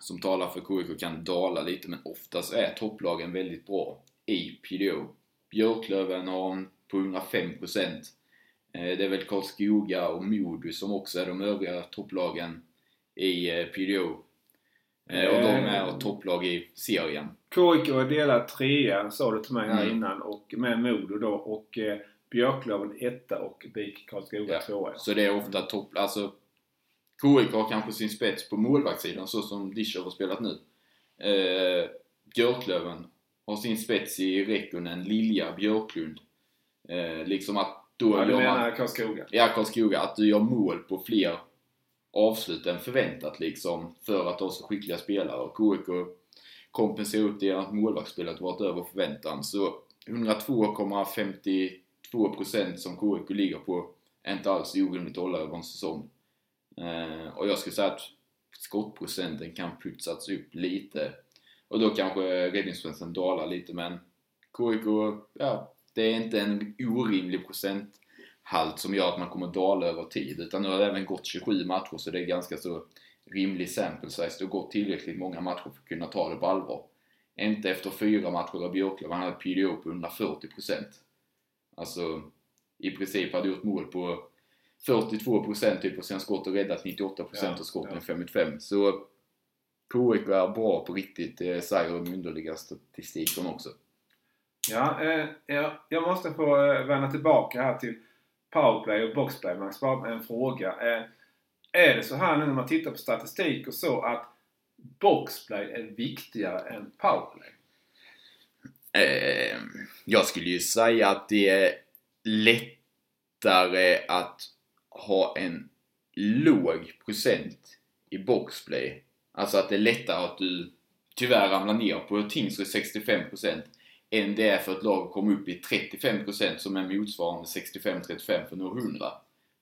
Speaker 3: som talar för KIK kan dala lite, men oftast är topplagen väldigt bra i PDO. Björklöven har en på 105%. Eh, det är väl Karlskoga och Modo som också är de övriga topplagen i eh, PDO. Eh, Och de är topplag i serien.
Speaker 2: KIK är delad trea, sa du till mig här
Speaker 3: Mm.
Speaker 2: innan, och med Modo då. Och eh, Björklöven etta och BIK Karlskoga
Speaker 3: Ja.
Speaker 2: tvåa.
Speaker 3: Så det är ofta topp... Alltså, KIK har kanske sin spets på målvaktssidan så som Discher har spelat nu. Eh, Björklöven har sin spets i Rekkonen, Lilja, Björklund. Eh, liksom att då
Speaker 2: Ja, du
Speaker 3: gör man...
Speaker 2: menar Karlskoga?
Speaker 3: Ja, Karlskoga. Att du gör mål på fler avslut än förväntat liksom för att de har så skickliga spelare. Och KIK kompenserar upp det genom att varit över förväntan. Så 102,52% som KIK ligger på är inte alls orimligt att hålla över en säsong. Eh, och jag skulle säga att skottprocenten kan putsats upp lite. Och då kanske räddningsprocenten dalar lite men KIK, ja, det är inte en orimlig procent procenthalt som gör att man kommer dala över tid. Utan nu har det även gått 27 matcher så det är ganska så rimlig sample size. Det har gått tillräckligt många matcher för att kunna ta det på allvar. Inte efter fyra matcher av Björklöven, han hade PDO på 140%. Alltså, i princip hade gjort mål på 42% typ och sen skott och räddat 98%
Speaker 2: Ja,
Speaker 3: och skotten
Speaker 2: ja.
Speaker 3: 5 mot 5. Så KIK är bra på riktigt, det säger de underliga statistiken också.
Speaker 2: Ja, eh, jag, jag måste få eh, vända tillbaka här till powerplay och boxplay. Max, bara en fråga. Eh, är det så här nu när man tittar på statistik och så att boxplay är viktigare än powerplay?
Speaker 3: Eh, jag skulle ju säga att det är lättare att ha en låg procent i boxplay. Alltså att det är lättare att du tyvärr ramlar ner på Tingsryd 65% än det är för ett lag att komma upp i 35% som är motsvarande 65-35 för några hundra.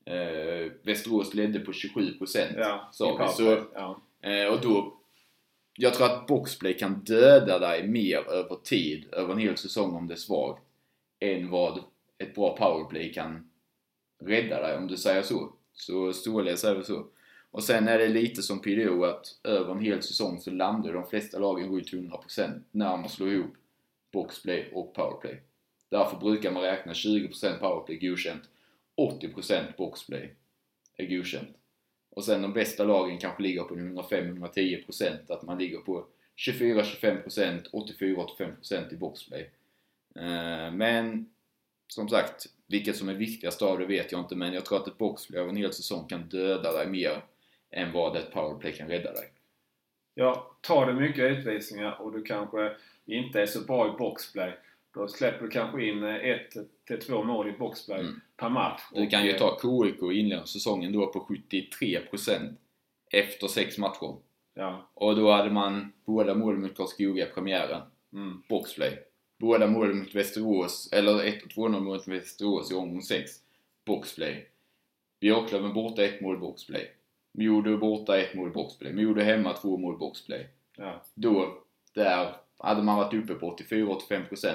Speaker 3: Eh, Västerås ledde på 27%
Speaker 2: Ja,
Speaker 3: sa vi. Så
Speaker 2: Ja.
Speaker 3: Eh, och då... Jag tror att boxplay kan döda dig mer över tid, över en hel säsong om det är svagt, än vad ett bra powerplay kan rädda dig, om du säger så. Så storledes är det så. Och sen är det lite som PDO att över en hel säsong så landar de flesta lagen runt 100% när man slår ihop boxplay och powerplay. Därför brukar man räkna 20% powerplay godkänt, 80% boxplay är godkänt. Och sen de bästa lagen kanske ligger på 105-110% att man ligger på 24-25%, 84-85% i boxplay. Eh, men som sagt, vilket som är viktigast av det vet jag inte men jag tror att ett boxplay över en hel säsong kan döda dig mer än vad ett powerplay kan rädda dig.
Speaker 2: Ja, tar du mycket utvisningar och du kanske inte är så bra i boxplay Då släpper du kanske in eh, ett till två mål i boxplay
Speaker 3: Mm.
Speaker 2: per match.
Speaker 3: Du kan ju ta KIK och inleda säsongen då på 73% efter sex matcher.
Speaker 2: Ja.
Speaker 3: Och då hade man båda målen mot Karlskoga i premiären.
Speaker 2: Mm.
Speaker 3: Boxplay. Båda målen mot Västerås, eller 1 och 2 mot Västerås i omgång 6. Boxplay. Björklöven borta ett mål boxplay. Modo borta ett mål boxplay. Modo hemma två mål boxplay.
Speaker 2: Ja.
Speaker 3: Då, där, hade man varit uppe på 84-85%.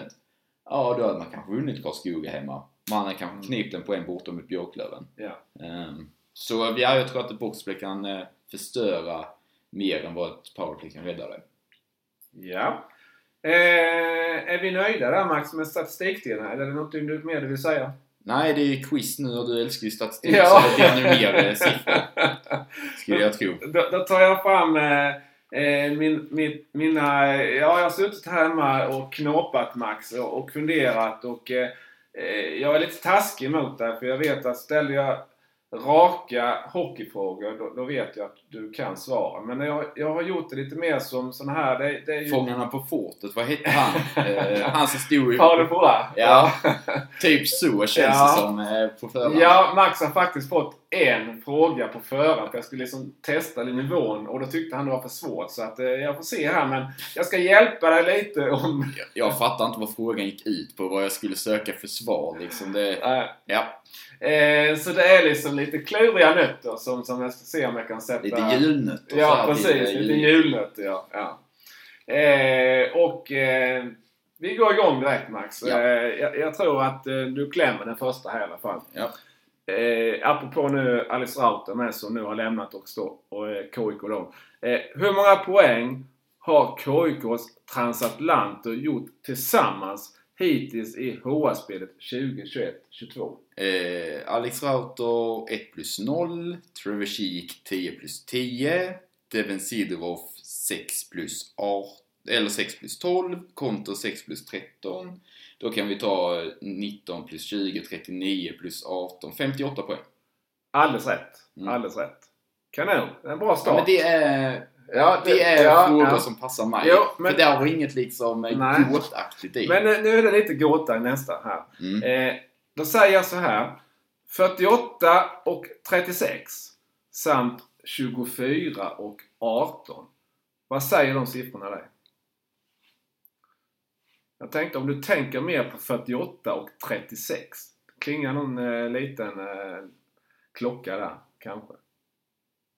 Speaker 3: Ja, då hade man kanske vunnit Karlskoga hemma. Man hade kanske knipt en poäng borta mot Björklöven.
Speaker 2: Ja.
Speaker 3: Ehm, så ja, jag tror att ett boxplay kan eh, förstöra mer än vad ett powerplay kan rädda det.
Speaker 2: ja. Eh, är vi nöjda där Max med statistikdelen? Eller är det något du mer du vill säga?
Speaker 3: Nej, det är quiz nu och du älskar ju statistik
Speaker 2: Ja.
Speaker 3: så det blir nu mer eh, siffror. Skulle jag tro.
Speaker 2: Då, då tar jag fram eh, min, min, mina... Ja, jag har suttit här hemma och knåpat Max och, och funderat och eh, eh, jag är lite taskig mot det för jag vet att ställer jag raka hockeyfrågor då, då vet jag att du kan svara. Men jag, jag har gjort det lite mer som sån här... Det, det är ju...
Speaker 3: Fångarna på fortet, vad hette han? Eh, han som stod ju...
Speaker 2: Har du på det?
Speaker 3: Ja, typ så känns
Speaker 2: Ja.
Speaker 3: det som eh, på förhand.
Speaker 2: Ja, Max har faktiskt fått en fråga på förhand. för Jag skulle liksom testa nivån och då tyckte han det var för svårt. Så att, eh, jag får se här men jag ska hjälpa dig lite om...
Speaker 3: Jag fattar inte vad frågan gick ut på, vad jag skulle söka för svar liksom. Det,
Speaker 2: Eh,
Speaker 3: ja,
Speaker 2: Eh, så det är liksom lite kluriga nötter som, som jag ska se om jag kan sätta...
Speaker 3: lite julnötter
Speaker 2: Ja, precis.
Speaker 3: eh,
Speaker 2: Lite
Speaker 3: jul.
Speaker 2: julnötter, ja. ja. Eh, och eh, vi går igång direkt Max.
Speaker 3: Ja.
Speaker 2: Eh, jag, jag tror att eh, du klämmer den första här i alla fall.
Speaker 3: Ja.
Speaker 2: Eh, apropå nu Alice Rauter med som nu har lämnat och står och eh, KIK då. Eh, hur många poäng har KIKs transatlanter gjort tillsammans hittills i HA-spelet 2021-22?
Speaker 3: Eh, Alex Rauter 1 plus 0. Trevor Sheek 10 plus 10. Devin Sidorov 6 plus 18. Eller 6 plus 12. Konter 6 plus 13. Då kan vi ta eh, 19 plus 20, 39 plus 18. 58 poäng.
Speaker 2: Alldeles rätt.
Speaker 3: Mm.
Speaker 2: Alldeles rätt. Kanon. En bra
Speaker 3: Ja,
Speaker 2: start.
Speaker 3: men det är,
Speaker 2: Ja,
Speaker 3: det är
Speaker 2: ja,
Speaker 3: frågor
Speaker 2: ja.
Speaker 3: som passar mig.
Speaker 2: Jo, men-
Speaker 3: För där var inget liksom eh,
Speaker 2: Nej.
Speaker 3: gåtaktigt i.
Speaker 2: Men nu nu är det lite gåta i nästa här.
Speaker 3: Mm.
Speaker 2: Eh, då säger jag så här. 48 och 36 samt 24 och 18. Vad säger de siffrorna dig? Jag tänkte om du tänker mer på 48 och 36. Klingar någon eh, liten eh, klocka där kanske?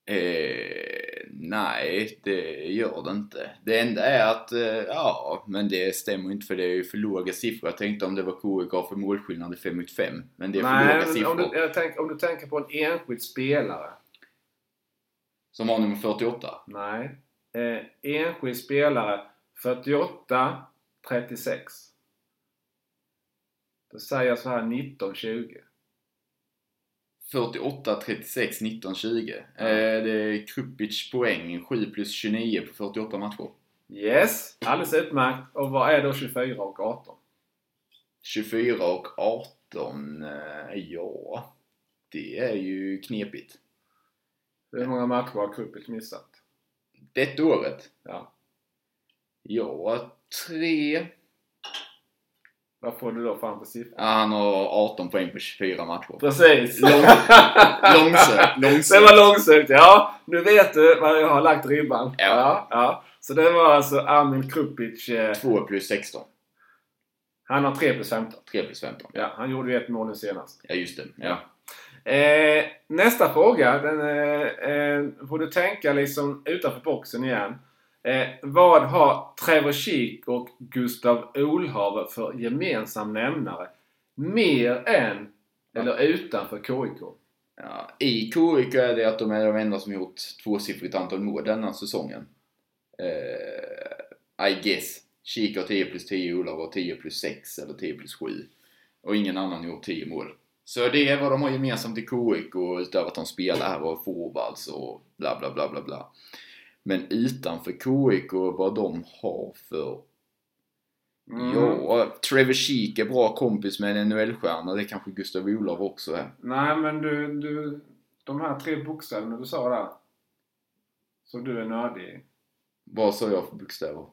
Speaker 3: Eh, nej, det gör det inte. Det enda är att, eh, ja, men det stämmer inte för det är ju för låga siffror. Jag tänkte om det var KIK för målskillnad i 5 mot 5. Men det är för
Speaker 2: Nej,
Speaker 3: låga
Speaker 2: men
Speaker 3: siffror.
Speaker 2: om du, tänk, om du tänker på en enskild spelare.
Speaker 3: Som har nummer 48.
Speaker 2: Nej. Eh, enskild spelare 48 36. Då säger jag så här 19 20.
Speaker 3: 48, 36, 19, 20.
Speaker 2: Ja.
Speaker 3: Eh, det är Krupic poäng, 7 plus 29 på 48 matcher.
Speaker 2: Yes, alldeles utmärkt. Och vad är då 24 och 18?
Speaker 3: 24 och 18, eh, ja. Det är ju knepigt.
Speaker 2: Hur många matcher har Krupic missat?
Speaker 3: Detta året?
Speaker 2: Ja.
Speaker 3: Ja, tre.
Speaker 2: Vad får du då fram för siffror?
Speaker 3: Ja, han har 18 poäng på 24 matcher.
Speaker 2: Precis!
Speaker 3: Lång- Långsökt,
Speaker 2: Det
Speaker 3: långsökt.
Speaker 2: var långsökt, ja. Nu vet du var jag har lagt ribban.
Speaker 3: Ja.
Speaker 2: ja, ja. Så det var alltså Armin Krupic. Eh,
Speaker 3: 2 plus 16.
Speaker 2: han har 3 plus 15.
Speaker 3: 3 plus 15.
Speaker 2: Ja, han gjorde ju ett mål nu senast.
Speaker 3: Ja, just det. Ja.
Speaker 2: Eh, nästa fråga, den eh, eh, får du tänka liksom utanför boxen igen. Eh, vad har Trevor Sheek och Gustav Olhave för gemensam nämnare? Mer än eller utanför KIK?
Speaker 3: Ja, I KIK är det att de är de enda som gjort tvåsiffrigt antal mål denna säsongen. Eh, I guess. Kik har 10 plus 10, Olav har 10 plus 6 eller 10 plus 7. Och ingen annan har gjort 10 mål. Så det är vad de har gemensamt i KIK utöver att de spelar här och forwards och bla bla bla bla bla. Men utanför KIK vad de har för
Speaker 2: Mm.
Speaker 3: Ja, Trevor Sheek är bra kompis med en NHL-stjärna. Det är kanske Gustav Olav också är.
Speaker 2: Nej, men du, du, de här tre bokstäverna du sa där. Som du är nördig.
Speaker 3: Vad sa jag för bokstäver?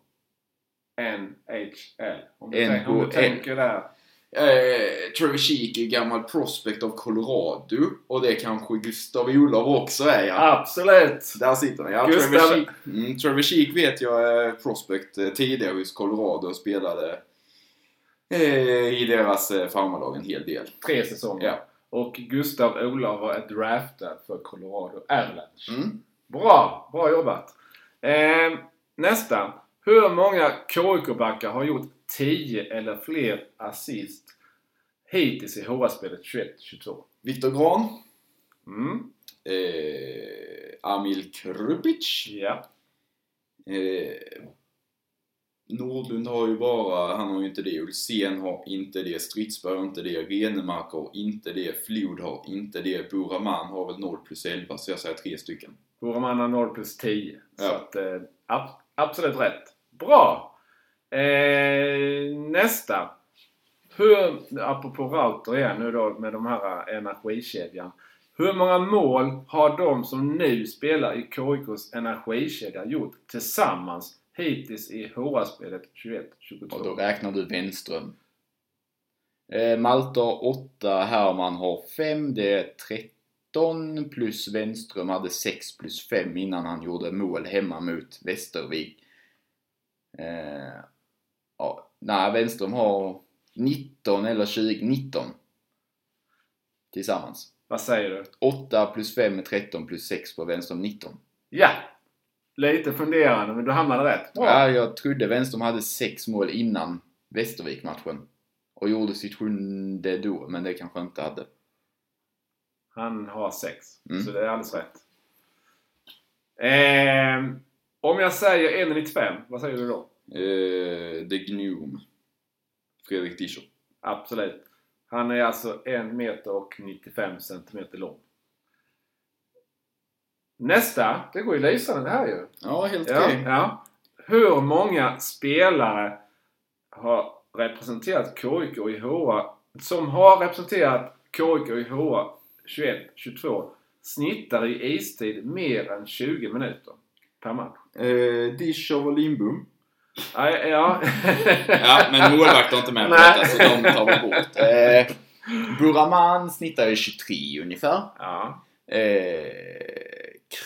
Speaker 2: NHL. Om du, tänk, om du tänker där.
Speaker 3: Eh, Trevor Sheek är gammal prospect av Colorado. Och det kanske Gustav Olof också är ja.
Speaker 2: Absolut!
Speaker 3: Där sitter han. Ja,
Speaker 2: Gustav-
Speaker 3: Trevor, Sheek, mm, Trevor Sheek vet jag är prospect eh, tidigare hos Colorado och spelade eh, i deras eh, farmarlag en hel del.
Speaker 2: Tre säsonger.
Speaker 3: Ja.
Speaker 2: Och Gustav Olav är draftad för Colorado Avalanche.
Speaker 3: Mm.
Speaker 2: Bra! Bra jobbat! Eh, nästa. Hur många KIK-backar har gjort 10 eller fler assist hittills i HA-spelet 21-22?
Speaker 3: Viktor Gran.
Speaker 2: Mm.
Speaker 3: Eh, Amil Krupic.
Speaker 2: Ja.
Speaker 3: Eh, Nordlund har ju bara, han har ju inte det. Ulsén har inte det. Stridsberg har inte det. Renemark har inte det. Flod har inte det. Buraman har väl 0 plus 11, så jag säger tre stycken.
Speaker 2: Boraman har 0 plus 10. Så
Speaker 3: Ja.
Speaker 2: att, eh, ab- absolut rätt. Bra! Eh, nästa. Hur, apropå router igen nu då med de här eh, energikedjan. Hur många mål har de som nu spelar i KIKs energikedja gjort tillsammans hittills i HA-spelet 21-22?
Speaker 3: Och då räknar du Wenström. Eh, Malte har 8, Herman har 5, det är 13 plus Wenström hade 6 plus 5 innan han gjorde mål hemma mot Västervik. Eh, ja, nej, Wenström har 19 eller 20, 19 tillsammans.
Speaker 2: Vad säger du?
Speaker 3: 8 plus 5 är 13 plus 6 på Wenström 19.
Speaker 2: Ja! Lite funderande men du hamnade rätt. Bra!
Speaker 3: Ja, jag trodde Wenström hade 6 mål innan Västervik-matchen. Och gjorde sitt sjunde då, men det kanske inte hade.
Speaker 2: Han har sex.
Speaker 3: Mm.
Speaker 2: Så det är alldeles rätt. Ehm, om jag säger 1,95, vad säger du då?
Speaker 3: Eh, The Gnome. Fredrik Discher.
Speaker 2: Absolut. Han är alltså 1 meter och 95 centimeter lång. Nästa. Det går ju lysande det här ju.
Speaker 3: Ja, helt
Speaker 2: Ja,
Speaker 3: okej.
Speaker 2: ja. Hur många spelare har representerat KIK i HA som har representerat KIK i HA 21-22 snittar i istid mer än 20 minuter per match?
Speaker 3: Eh, Discher och Lindbom.
Speaker 2: Ja, ja.
Speaker 3: Ja, men målvakt har inte med på
Speaker 2: Nej.
Speaker 3: detta, så de tar vi bort. Eh, Buraman snittar i 23 ungefär.
Speaker 2: ja.
Speaker 3: Eh,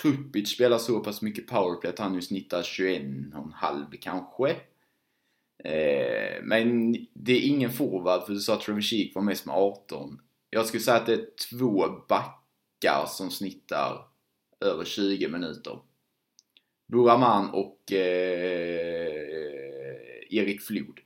Speaker 3: Krupic spelar så pass mycket powerplay att han nu snittar 21,5 kanske. Eh, men det är ingen forward för du sa att Trevor var mest med 18. Jag skulle säga att det är två backar som snittar över 20 minuter. Buraman och eh, Erik Flod.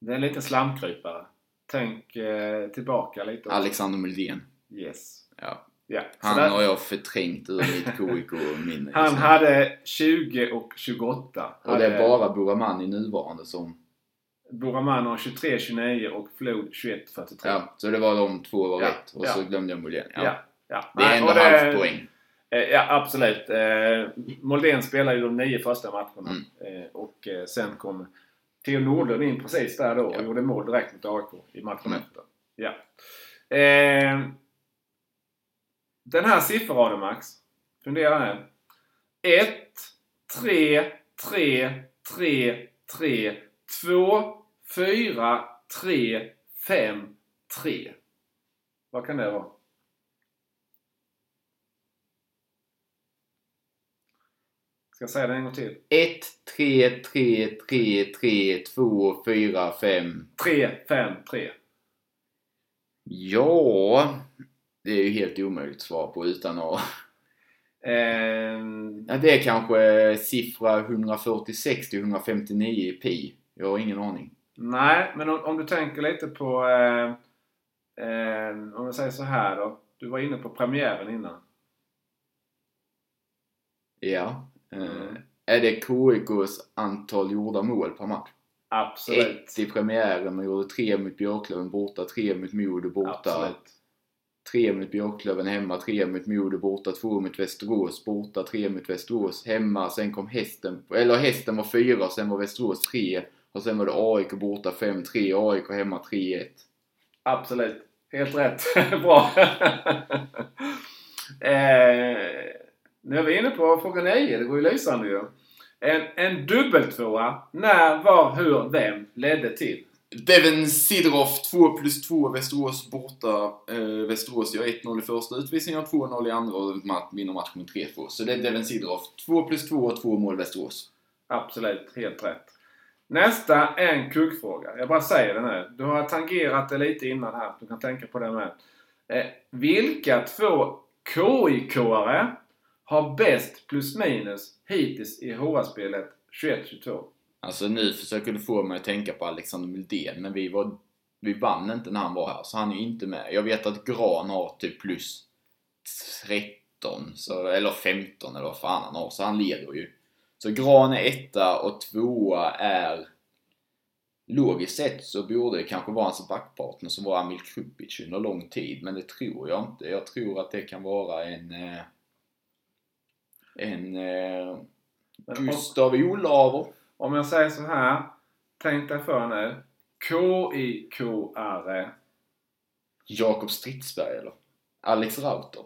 Speaker 2: Det är en liten slamkrypare. Tänk eh, tillbaka lite. också.
Speaker 3: Alexander Muldén.
Speaker 2: Yes.
Speaker 3: Ja.
Speaker 2: Ja.
Speaker 3: Han
Speaker 2: där-
Speaker 3: har jag förträngt ur mitt KIK-minne.
Speaker 2: Han hade 20 och 28.
Speaker 3: Och det är bara Buraman i nuvarande som...
Speaker 2: Buraman har 23, 29 och Flod 21, 43.
Speaker 3: Ja, så det var de två var
Speaker 2: Ja,
Speaker 3: rätt. Och
Speaker 2: ja.
Speaker 3: så glömde jag Muldén. Ja.
Speaker 2: Ja.
Speaker 3: Det är ändå
Speaker 2: och det-
Speaker 3: halv poäng.
Speaker 2: Eh, Ja, absolut. Eh, Moldén spelade ju de nio första matcherna.
Speaker 3: Mm.
Speaker 2: Eh, och sen kom Theo Nordlund in precis där då och
Speaker 3: Ja.
Speaker 2: gjorde mål direkt mot AIK i matchen
Speaker 3: Mm.
Speaker 2: efter. Ja. Den här sifferraden Max. Fundera här. 1, 3, 3, 3, 3, 2, 4, 3, 5, 3. Vad kan det vara? Ska jag säga det en gång till?
Speaker 3: 1, 3, 3, 3, 3, 2, 4, 5.
Speaker 2: 3, 5, 3.
Speaker 3: Ja, det är ju helt omöjligt att svara på utan att...
Speaker 2: Ehm,
Speaker 3: Ja, det är kanske siffra 146 till 159 i pi. Jag har ingen aning.
Speaker 2: nej, men om, om du tänker lite på... Eh, eh, om jag säger så här då. Du var inne på premiären innan.
Speaker 3: Ja.
Speaker 2: Mm.
Speaker 3: Är det KIKs antal gjorda mål per match?
Speaker 2: Absolut.
Speaker 3: Ett i premiären, man gjorde tre mot Björklöven borta, tre mot Modo borta.
Speaker 2: Absolut.
Speaker 3: Tre mot Björklöven hemma, tre mot Modo borta, två mot Västerås borta, tre mot Västerås hemma. Sen kom hästen, eller hästen var fyra, sen var Västerås tre. Och sen var det AIK borta 5-3, AIK hemma 3-1.
Speaker 2: Absolut. Helt rätt. Bra. eh, nu är vi inne på fråga 9. Det går ju lysande ju. En, en dubbeltvåa. När, var, hur, vem ledde till?
Speaker 3: Devin Sidorov 2 plus 2 Västerås borta. Eh, Västerås gör 1-0 i första utvisningen och 2-0 i andra och vinner matchen med 3-2. Så det är Devin Sidorov 2 plus 2 och 2 mål Västerås.
Speaker 2: Absolut, helt rätt. Nästa är en kuggfråga. Jag bara säger det nu. Du har tangerat det lite innan här. Du kan tänka på det med. Eh, vilka två KIK-are har bäst plus minus hittills i HA-spelet 21-22?
Speaker 3: Alltså nu försöker du få mig att tänka på Alexander Mildén, men vi, var, vi vann inte när han var här, så han är ju inte med. Jag vet att Gran har typ plus 13, så, eller 15 eller vad fan han har, så han leder ju. Så Gran är etta och tvåa är... Logiskt sett så borde det kanske vara hans backpartner som var Amil Krupic under lång tid, men det tror jag inte. Jag tror att det kan vara en... Eh, en... Eh, Gustav Olaver.
Speaker 2: om jag säger så här. Tänk dig för nu. KIK-are.
Speaker 3: Jakob Stridsberg eller? Alex Rauter?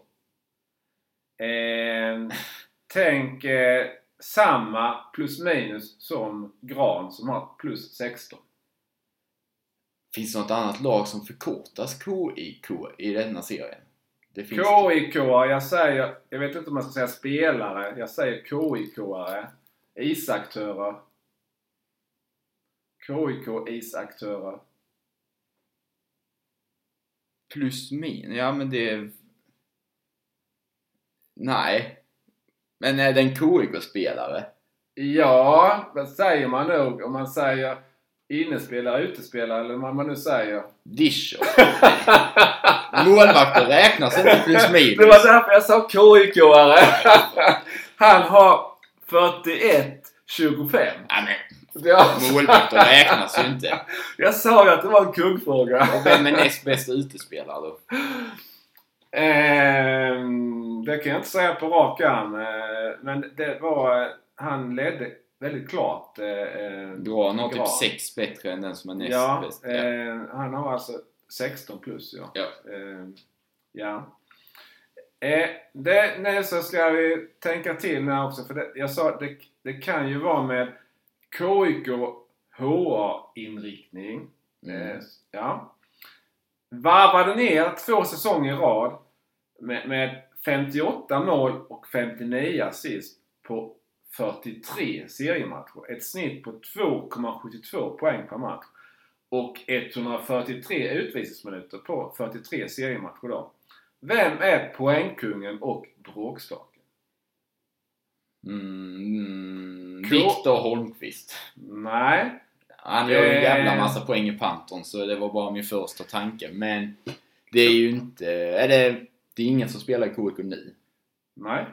Speaker 2: Eh, tänk eh, samma plus minus som Gran som har plus 16.
Speaker 3: Finns det något annat lag som förkortas KIK i denna serien? Det finns
Speaker 2: KIK, jag säger, jag vet inte om jag ska säga spelare, jag säger KIK-are. Isaktörer. KIK isaktörer.
Speaker 3: plus min. Ja men det är... Nej. Men är det en KIK-spelare?
Speaker 2: Ja, vad säger man nog om man säger innespelare, utespelare eller vad man nu säger.
Speaker 3: Discher. Målvakter räknas inte plus minus.
Speaker 2: Det var därför jag sa KIK-are. Han har 41-25.
Speaker 3: Ja, men
Speaker 2: Ja.
Speaker 3: målvakter räknas ju inte.
Speaker 2: Jag sa ju att det var en kuggfråga.
Speaker 3: Och vem är näst bästa utespelare då?
Speaker 2: Ehm, det kan jag inte säga på rak arm. eh, Men det var... Han ledde väldigt klart. eh, eh,
Speaker 3: Gran har typ
Speaker 2: Gran.
Speaker 3: sex bättre än den som är näst
Speaker 2: Ja,
Speaker 3: bäst. Ja.
Speaker 2: eh, han har alltså 16 plus ja.
Speaker 3: Ja.
Speaker 2: Eh, ja. Eh, det, nu så ska vi tänka till nu också. För det, jag sa det, det kan ju vara med KIK HA-inriktning.
Speaker 3: Mm.
Speaker 2: Eh, ja. Varvade ner två säsonger i rad med, med 58 mål och 59 assist på 43 seriematcher. Ett snitt på 2,72 poäng per match. Och 143 utvisningsminuter på 43 seriematcher då. Vem är poängkungen och bråkstaken?
Speaker 3: Mm, Viktor Holmqvist.
Speaker 2: Nej.
Speaker 3: Han gör en
Speaker 2: Eh.
Speaker 3: jävla massa poäng i Panton så det var bara min första tanke. Men det är ju inte... Är det, det är ingen som spelar i KIK nu.
Speaker 2: Nej.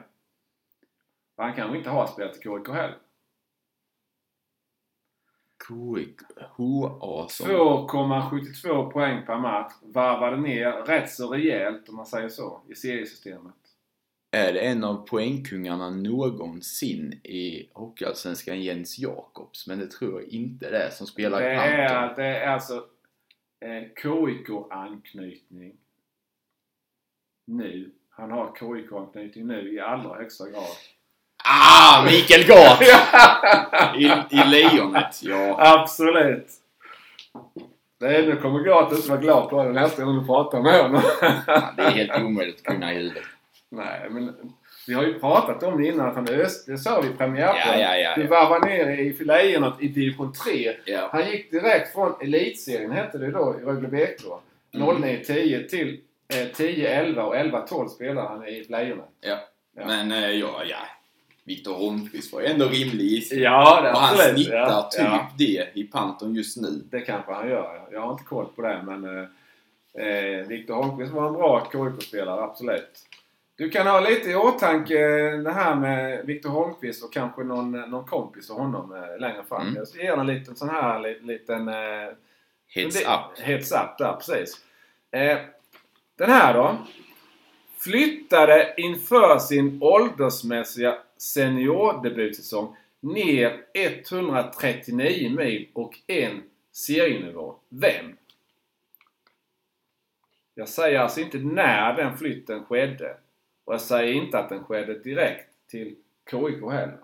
Speaker 2: Han kanske inte har spelat i KIK heller.
Speaker 3: KIK... HA som...
Speaker 2: 2,72 poäng per match. Varvade ner rätt så rejält om man säger så i seriesystemet.
Speaker 3: Är det en av poängkungarna någonsin i Hockeyallsvenskan Jens Jakobs? Men det tror jag inte det är som spelar
Speaker 2: Det är, det är alltså eh, KIK-anknytning nu. Han har KIK-anknytning nu i allra högsta grad.
Speaker 3: Ah! Mikael Gart! I, I Lejonet, ja.
Speaker 2: Absolut! Det är, nu kommer Gart inte vara glad på det nästa gång du pratar med honom.
Speaker 3: Ja, Det är helt omöjligt att kunna i huvudet.
Speaker 2: Nej, men vi har ju pratat om det innan. Att han öst, det sa vi i premiärplan.
Speaker 3: Ja, ja, ja,
Speaker 2: Du
Speaker 3: ja.
Speaker 2: varvar ner i Lejonet i division 3.
Speaker 3: ja.
Speaker 2: Han gick direkt från elitserien, hette det då, i Rögle BK.
Speaker 3: Mm.
Speaker 2: 09-10 till eh, 10-11 och 11-12 spelade han i Lejonet.
Speaker 3: ja.
Speaker 2: Ja.
Speaker 3: Men eh, ja, ja. Viktor Holmqvist var ändå rimlig gissning.
Speaker 2: Ja, det
Speaker 3: Och han
Speaker 2: absolut.
Speaker 3: snittar
Speaker 2: ja,
Speaker 3: typ
Speaker 2: Ja,
Speaker 3: det i Panton just nu.
Speaker 2: det kanske han gör. ja. Jag har inte koll på det, men eh, eh, Viktor Holmqvist var en bra KIK-spelare, absolut. Du kan ha lite i åtanke det här med Viktor Holmqvist och kanske någon, någon kompis och honom eh, längre fram.
Speaker 3: Mm.
Speaker 2: Jag ska ge en liten sån här li- liten... Eh,
Speaker 3: Heads up.
Speaker 2: Heads up där, precis. Eh, den här då. Flyttade inför sin åldersmässiga seniordebutsäsong ner 139 mil och en serienivå. Vem? Jag säger alltså inte när den flytten skedde. Och jag säger inte att den skedde direkt till KIK heller.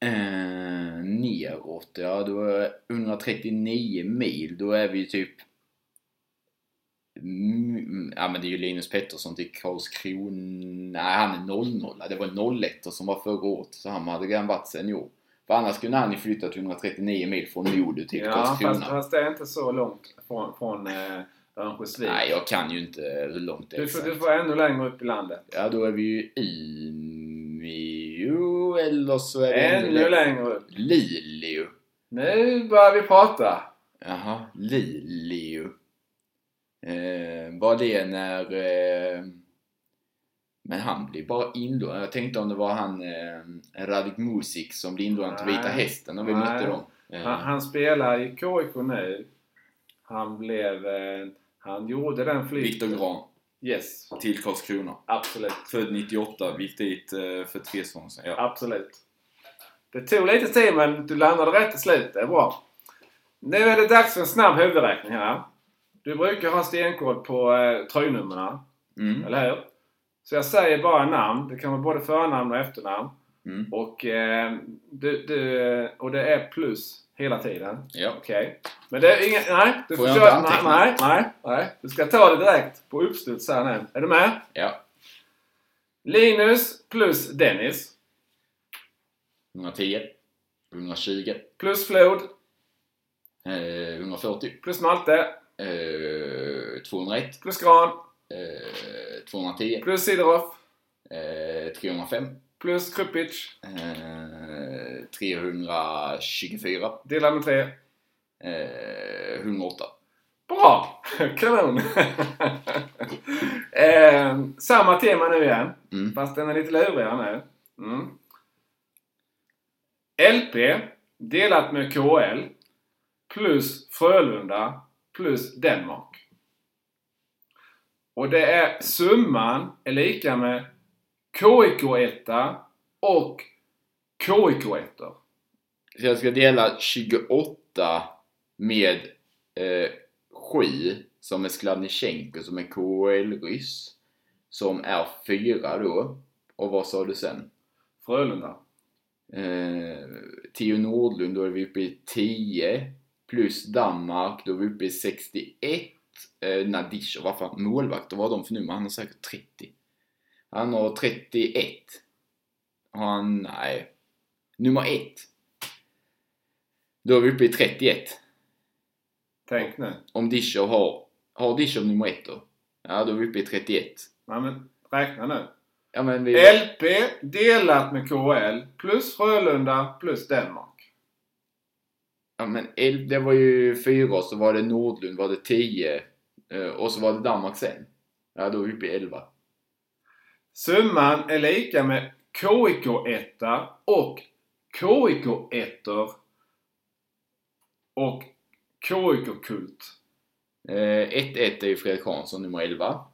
Speaker 3: Eh, neråt, ja då är 139 mil, då är vi ju typ ja men det är ju Linus Pettersson till Karlskrona. Nej, han är 00 Det var 01 som var förra året. Så han hade redan varit senior. För annars kunde han ju flyttat 139 mil från Modo till
Speaker 2: Ja,
Speaker 3: Karlskrona.
Speaker 2: fast, fast det är inte så långt från, från eh, Örnsköldsvik.
Speaker 3: Nej, jag kan ju inte hur långt det är
Speaker 2: Du får, du får ännu längre upp i landet.
Speaker 3: Ja, då är vi ju i Umeå eller så är vi
Speaker 2: Ännu längre upp.
Speaker 3: Luleå.
Speaker 2: Nu börjar vi prata.
Speaker 3: Jaha, Luleå. Eh, var det när... Eh, men han blev bara inlånad. Jag tänkte om det var han eh, Radik Musik som blev inlånad till Vita. Hästen när vi
Speaker 2: Nej.
Speaker 3: mötte dem. Eh,
Speaker 2: Han, han spelar i KIK nu. Han blev... Eh, han gjorde den flytten.
Speaker 4: Viktor Gran
Speaker 2: Yes,
Speaker 4: till Karlskrona.
Speaker 2: absolut.
Speaker 4: Född 98, gick dit eh, för tre säsonger sedan. Ja.
Speaker 2: Absolut. Det tog lite tid men du landade rätt till slut. Det är bra. Nu är det dags för en snabb huvudräkning här. Du brukar ha stenkoll på eh, tröjnumren,
Speaker 3: mm,
Speaker 2: eller hur? Så jag säger bara namn. Det kan vara både förnamn och efternamn.
Speaker 3: mm,
Speaker 2: Och, eh, du, du, och det är plus hela tiden.
Speaker 3: ja.
Speaker 2: Okej. Men det är inget... Nej. Du
Speaker 3: Får
Speaker 2: får
Speaker 3: jag
Speaker 2: köra...
Speaker 3: inte
Speaker 2: Nej, nej, nej, nej. Du ska ta det direkt på uppstuds här nu. Är du med?
Speaker 3: Ja.
Speaker 2: Linus plus Dennis.
Speaker 3: 110. 120.
Speaker 2: Plus Flod.
Speaker 3: Eh, 140.
Speaker 2: Plus Malte.
Speaker 3: Eh, 201.
Speaker 2: Plus Gran.
Speaker 3: Eh, 210.
Speaker 2: Plus Sidorov.
Speaker 3: Eh, 305.
Speaker 2: Plus Krupic.
Speaker 3: Eh, 324.
Speaker 2: Dela med tre.
Speaker 3: Eh, 108.
Speaker 2: Bra! Kanon! eh, samma tema nu igen.
Speaker 3: Mm.
Speaker 2: Fast den är lite lurigare nu. Mm. LP delat med KL plus Frölunda plus Danmark. Och det är summan är lika med KIK 1 och KIK 1
Speaker 3: Så jag ska dela 28 med eh, 7 som är Skladnichenko som är KHL-ryss. Som är 4 då. Och vad sa du sen?
Speaker 2: Frölunda.
Speaker 3: Eh, Theo Nordlund, då är vi uppe i 10. Plus Danmark, då är vi uppe i 61. Eh, Nadisha, vad fan, målvakter, vad har de för nummer? Han har säkert 30. Han har 31. Har han, nej. Nummer 1. Då är vi uppe i 31.
Speaker 2: Tänk nu.
Speaker 3: Om Discher har, har Discher nummer 1 då? Ja, då är vi uppe i 31.
Speaker 2: Nej men räkna nu.
Speaker 3: Ja men vi...
Speaker 2: LP delat med KL plus Frölunda plus Danmark.
Speaker 3: Ja men det var ju 4 så var det Nordlund var det 10 eh, och så var det Danmark sen. Ja då är vi uppe i 11.
Speaker 2: Summan är lika med KIK 1 och KIK 1 och KIK Kult.
Speaker 3: Eh, 1-1 är ju Fredrik Hansson nummer 11.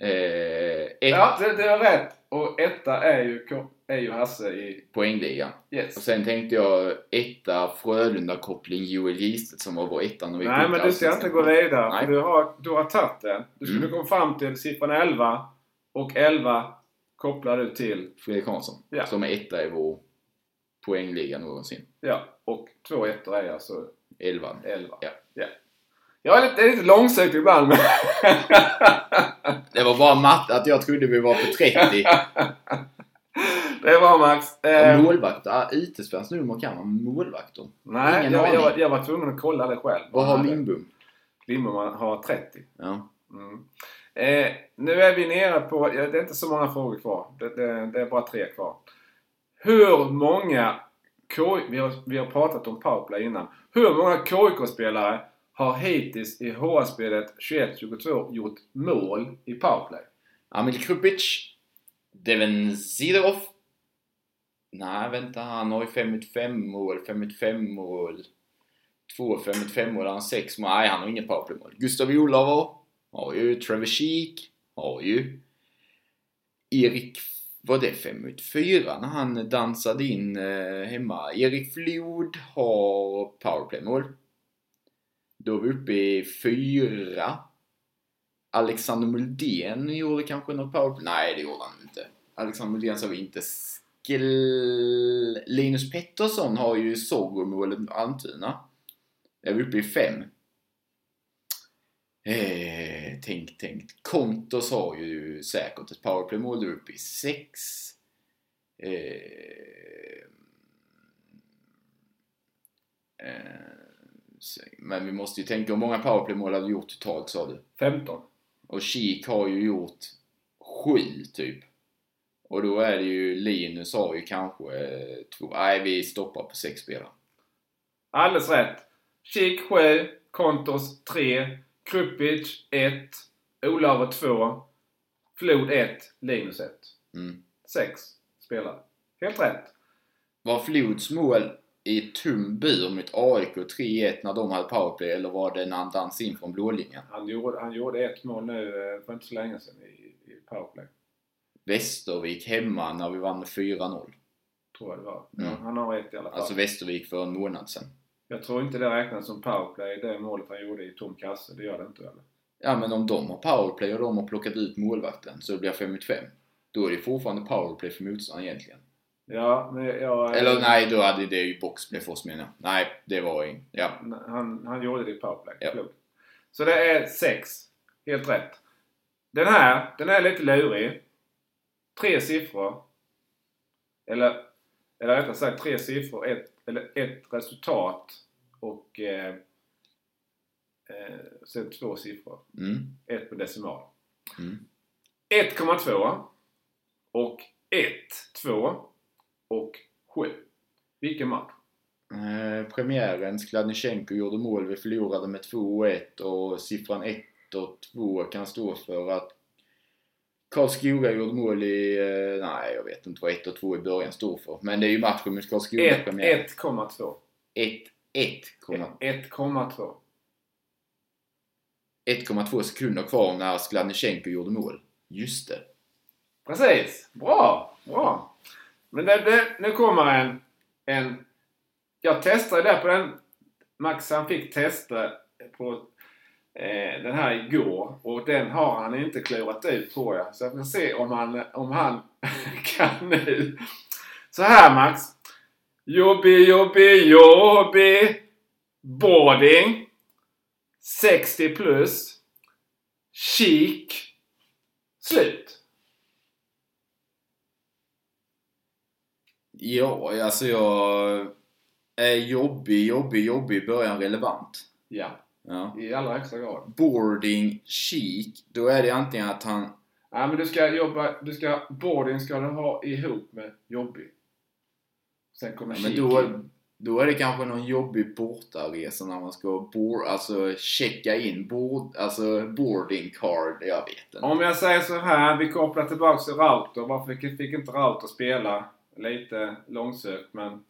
Speaker 3: Eh, 1
Speaker 2: Ja, det, det är rätt. Och 1 är ju, K- är ju Hasse i...
Speaker 3: poängligan. Och
Speaker 2: Yes.
Speaker 3: sen tänkte jag etta Frölunda-koppling Joel Gistet som var vår etta när vi
Speaker 2: Nej, men du ska inte gå vidare.
Speaker 3: Nej.
Speaker 2: För du har, du har tagit den. Du skulle
Speaker 3: Mm.
Speaker 2: komma fram till siffran 11. Och 11 kopplar du till...
Speaker 3: Fredrik Hansson.
Speaker 2: Ja.
Speaker 3: Som är etta i vår poängliga någonsin.
Speaker 2: Ja, och två ettor är alltså
Speaker 3: 11.
Speaker 2: 11.
Speaker 3: Ja.
Speaker 2: ja. Jag är lite, är lite långsökt ibland men...
Speaker 3: Det var bara matte att jag trodde vi var på 30.
Speaker 2: det är bra Max. Eh,
Speaker 3: målvakter, IT-spelans nummer kan man målvakter.
Speaker 2: nej,
Speaker 3: ingen
Speaker 2: jag, jag, jag var tvungen att kolla det själv.
Speaker 3: Vad har Lindbom?
Speaker 2: Lindbom har 30.
Speaker 3: Ja.
Speaker 2: Mm. Eh, nu är vi nere på, det är inte så många frågor kvar. Det, det, det är bara tre kvar. Hur många K, vi, har, vi har pratat om powerplay innan. Hur många KIK-spelare har hittills i HA-spelet 21-22 gjort mål i powerplay?
Speaker 3: Amil Krupic. Devin Zidorov. Nej, vänta. Han har ju 5 mot 5 mål, 5 mot 5 mål. 2 5 mot 5 mål, han har 6 mål. Nej, han har inget powerplaymål. Gustav Olaver. Har ju. Trevor Sheek. Har ju. Erik, var det 5 mot 4 när han dansade in eh, hemma? Erik Flod har powerplaymål. Då är vi uppe i 4. Alexander Muldén gjorde kanske något powerplay. Nej, det gjorde han inte. Alexander Muldén sa vi inte L- Linus Pettersson har ju Sorgomålet med Almtuna. Är vi uppe i fem? Eh, tänk, tänk. Kontos har ju säkert ett powerplaymål. Är Du är uppe i sex. Eh, eh, men vi måste ju tänka hur många powerplaymål har du gjort totalt sa du?
Speaker 2: 15.
Speaker 3: Och Kik har ju gjort sju typ. Och då är det ju Linus har ju kanske eh, två. Nej, vi stoppar på sex spelare.
Speaker 2: Alldeles rätt. Kik 7, Kontos 3, Krupic 1, Olaver 2, Flod 1, Linus 1.
Speaker 3: Mm.
Speaker 2: 6 spelare. Helt rätt.
Speaker 3: Var Flods mål i tum bur mot AIK 3-1 när de hade powerplay eller var det när han dansade in från blålinjen?
Speaker 2: Han gjorde, han gjorde ett mål nu eh, för inte så länge sedan i, i powerplay.
Speaker 3: Västervik hemma när vi vann med 4-0.
Speaker 2: Tror jag det var.
Speaker 3: Mm.
Speaker 2: Ja, han har rätt i alla fall.
Speaker 3: Alltså Västervik för en månad sedan.
Speaker 2: Jag tror inte det räknas som powerplay, det målet han gjorde i tom kasse. Det gör det inte eller?
Speaker 3: Ja men om de har powerplay och de har plockat ut målvakten så det blir 5 mot 5. Då är det fortfarande powerplay för motståndaren egentligen.
Speaker 2: Ja, men jag...
Speaker 3: Eller nej, då hade det ju boxplay för oss menar jag. Nej, det var ing. Ja.
Speaker 2: Han, han gjorde det i powerplay.
Speaker 3: Ja.
Speaker 2: Så det är 6. Helt rätt. Den här, den är lite lurig. Tre siffror. Eller, eller rättare sagt tre siffror, ett, eller ett resultat och eh, eh, sen två siffror.
Speaker 3: Mm.
Speaker 2: Ett på decimal.
Speaker 3: Mm.
Speaker 2: 1,2 och 1, 2 och 7. Vilken match?
Speaker 3: Eh, premiären, Skladnysjenko gjorde mål, vi förlorade med 2-1 och siffran 1 och 2 kan stå för att Karlskoga gjorde mål i, eh, nej jag vet inte vad 1 och 2 i början står för. Men det är ju matchen mot Karlskoga
Speaker 2: 1,
Speaker 3: premiären.
Speaker 2: 1,2.
Speaker 3: 1, 1,
Speaker 2: 1,2.
Speaker 3: 1,2 sekunder kvar när Skladnysjenko gjorde mål. Just det.
Speaker 2: Precis! Bra! Bra! Men det, det, nu kommer en, en... Jag testade där på den... Max han fick testa på eh, den här igår och den har han inte klurat ut tror jag. Så jag får se om han, om han kan nu. Så här Max. Jobbi, jobbi, jobbi. Boarding. 60 plus. Chic. Slut.
Speaker 3: Ja, alltså jag är jobbig, jobbig, jobbig i början relevant.
Speaker 2: Ja,
Speaker 3: Ja.
Speaker 2: i allra högsta grad.
Speaker 3: Boarding chic, då är det antingen att han...
Speaker 2: Ja, men du ska jobba, du ska, boarding ska du ha ihop med jobbig. Sen kommer
Speaker 3: Ja, men då,
Speaker 2: in.
Speaker 3: då är det kanske någon jobbig bortaresa när man ska board, alltså checka in board, alltså boarding card, jag vet inte.
Speaker 2: Om jag säger så här, vi kopplar tillbaks till Rauter. Varför fick, fick inte Rauter spela? Lite långsökt, men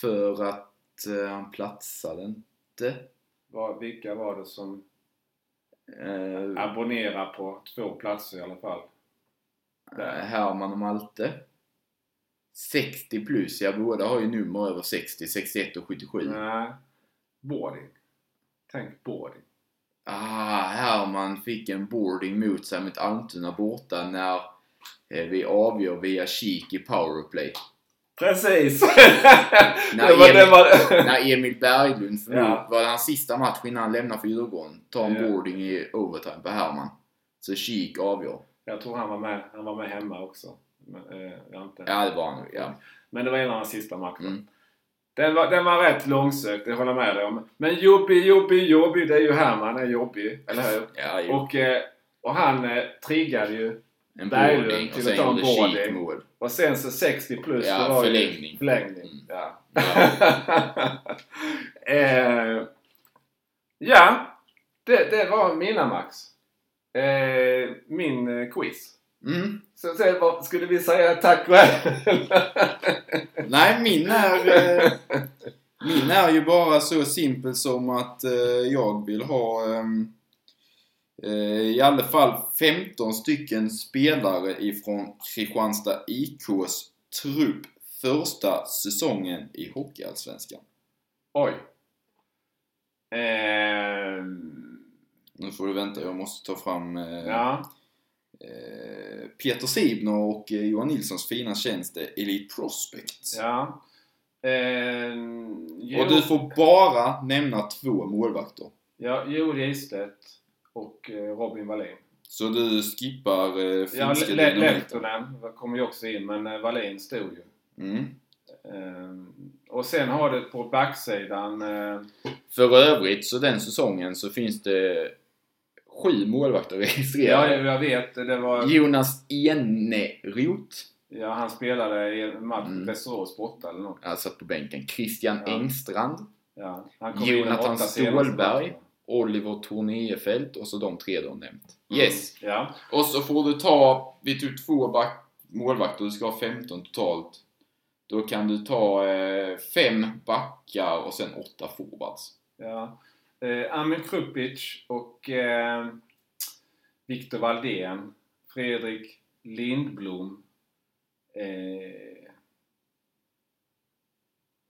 Speaker 3: För att eh, han platsade inte.
Speaker 2: vad, vilka var det som
Speaker 3: Eh,
Speaker 2: abonnerar på två platser i alla fall?
Speaker 3: eh, Herman och Malte. 60 plus, ja båda har ju nummer över 60, 61 och 77.
Speaker 2: Nej, boarding. Tänk boarding.
Speaker 3: Ah, Herman fick en boarding mot sig mot Almtuna borta när vi avgör via kik i powerplay.
Speaker 2: Precis! Det var, det
Speaker 3: Emil-
Speaker 2: var,
Speaker 3: När Emil Berglund, för
Speaker 2: Ja.
Speaker 3: var det hans sista match innan han lämnade för Djurgården, tar en
Speaker 2: Ja.
Speaker 3: boarding i overtime på Herman. Så kik avgör.
Speaker 2: jag tror han var med, han var med hemma också. Men, eh, jag har inte.
Speaker 3: Ja, det var han ja.
Speaker 2: Men det var en av hans sista matcher.
Speaker 3: Mm.
Speaker 2: Den, var, den var rätt långsökt, det håller jag med dig om. Men Jobbi, Jobbi, Jobbi, det är ju Herman är jobbig, eller hur?
Speaker 3: Ja, jo.
Speaker 2: Och, eh, och han eh, triggade ju.
Speaker 3: En
Speaker 2: Berglund
Speaker 3: och sen
Speaker 2: att ta en
Speaker 3: gjorde
Speaker 2: boarding.
Speaker 3: mål.
Speaker 2: Och sen så 60 plus.
Speaker 3: Ja,
Speaker 2: det var ju
Speaker 3: förlängning.
Speaker 2: Förlängning,
Speaker 3: Mm.
Speaker 2: ja. Eh, ja, det, det var mina Max. Eh, min eh, quiz.
Speaker 3: Mm.
Speaker 2: Så sen vad skulle vi säga tack och hej?
Speaker 3: Nej, min är... Eh, min är ju bara så simpel som att eh, jag vill ha eh, i alla fall 15 stycken spelare ifrån Kristianstad IKs trupp första säsongen i Hockeyallsvenskan.
Speaker 2: Oj. Ehm,
Speaker 3: Nu får du vänta, jag måste ta fram... Eh,
Speaker 2: ja.
Speaker 4: Eh, Peter Sibner och eh, Johan Nilssons fina tjänst är Elite Prospects.
Speaker 2: Ja. Eh, jo,
Speaker 4: Och du får bara nämna två målvakter.
Speaker 2: Ja, Joel Gistedt och eh, Robin Wallin.
Speaker 4: Så du skippar eh,
Speaker 2: Ja,
Speaker 4: finska dynamiten.
Speaker 2: Lehtonen kom ju också in, men eh, Wallin stod ju.
Speaker 4: Mm.
Speaker 2: Eh, och sen har du på backsidan... Eh,
Speaker 3: För övrigt så den säsongen så finns det sju målvakter
Speaker 2: ja,
Speaker 3: registrerade.
Speaker 2: jag vet. Det var...
Speaker 3: Jonas Eneroth,
Speaker 2: Ja, han spelade i en match
Speaker 3: Mm.
Speaker 2: Västerås borta eller något.
Speaker 3: jag satt på bänken. Christian
Speaker 2: Ja.
Speaker 3: Engstrand,
Speaker 2: Ja, han
Speaker 3: Jonathan Stålberg. Oliver Tornéfelt och så de tre du har nämnt.
Speaker 4: Mm.
Speaker 3: Yes.
Speaker 2: Ja.
Speaker 4: Och så får du ta, vi tog två back, målvakter, du ska ha 15 totalt. Då kan du ta eh, fem backar och sen åtta forwards.
Speaker 2: ja. Eh, Amin Krupic och eh, Viktor Valdén. Fredrik Lindblom. Eh,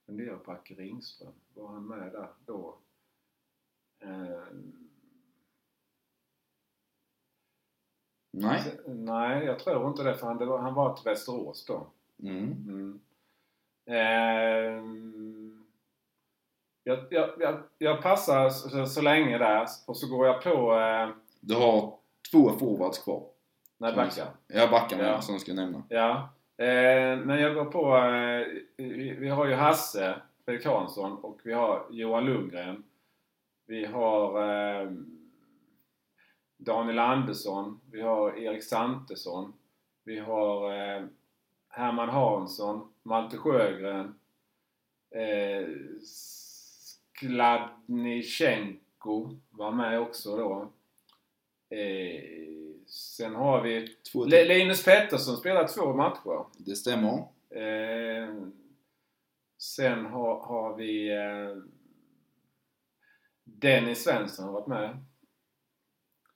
Speaker 2: funderar på Acke Ringström. Var han med där då? Eh,
Speaker 4: Nej.
Speaker 2: nej, jag tror inte det för han, det var, han var till Västerås då.
Speaker 4: Mm.
Speaker 2: Mm. Ehm, jag, jag, jag, jag passar så, så länge där och så går jag på eh,
Speaker 4: Du har två forwards kvar.
Speaker 2: jag backar.
Speaker 4: Jag backar med
Speaker 2: Ja.
Speaker 4: som jag ska nämna.
Speaker 2: Ja. Eh, men jag går på... Eh, vi, vi har ju Hasse Fredrik Hansson och vi har Johan Lundgren. Vi har eh, Daniel Andersson. Vi har Erik Santesson. Vi har eh, Herman Hansson. Malte Sjögren. Eh, Skladnichenko var med också då. Eh, sen har vi
Speaker 4: Två
Speaker 2: Linus Pettersson spelar två matcher.
Speaker 4: Det stämmer.
Speaker 2: Eh, sen har, har vi eh, Dennis Svensson har varit med.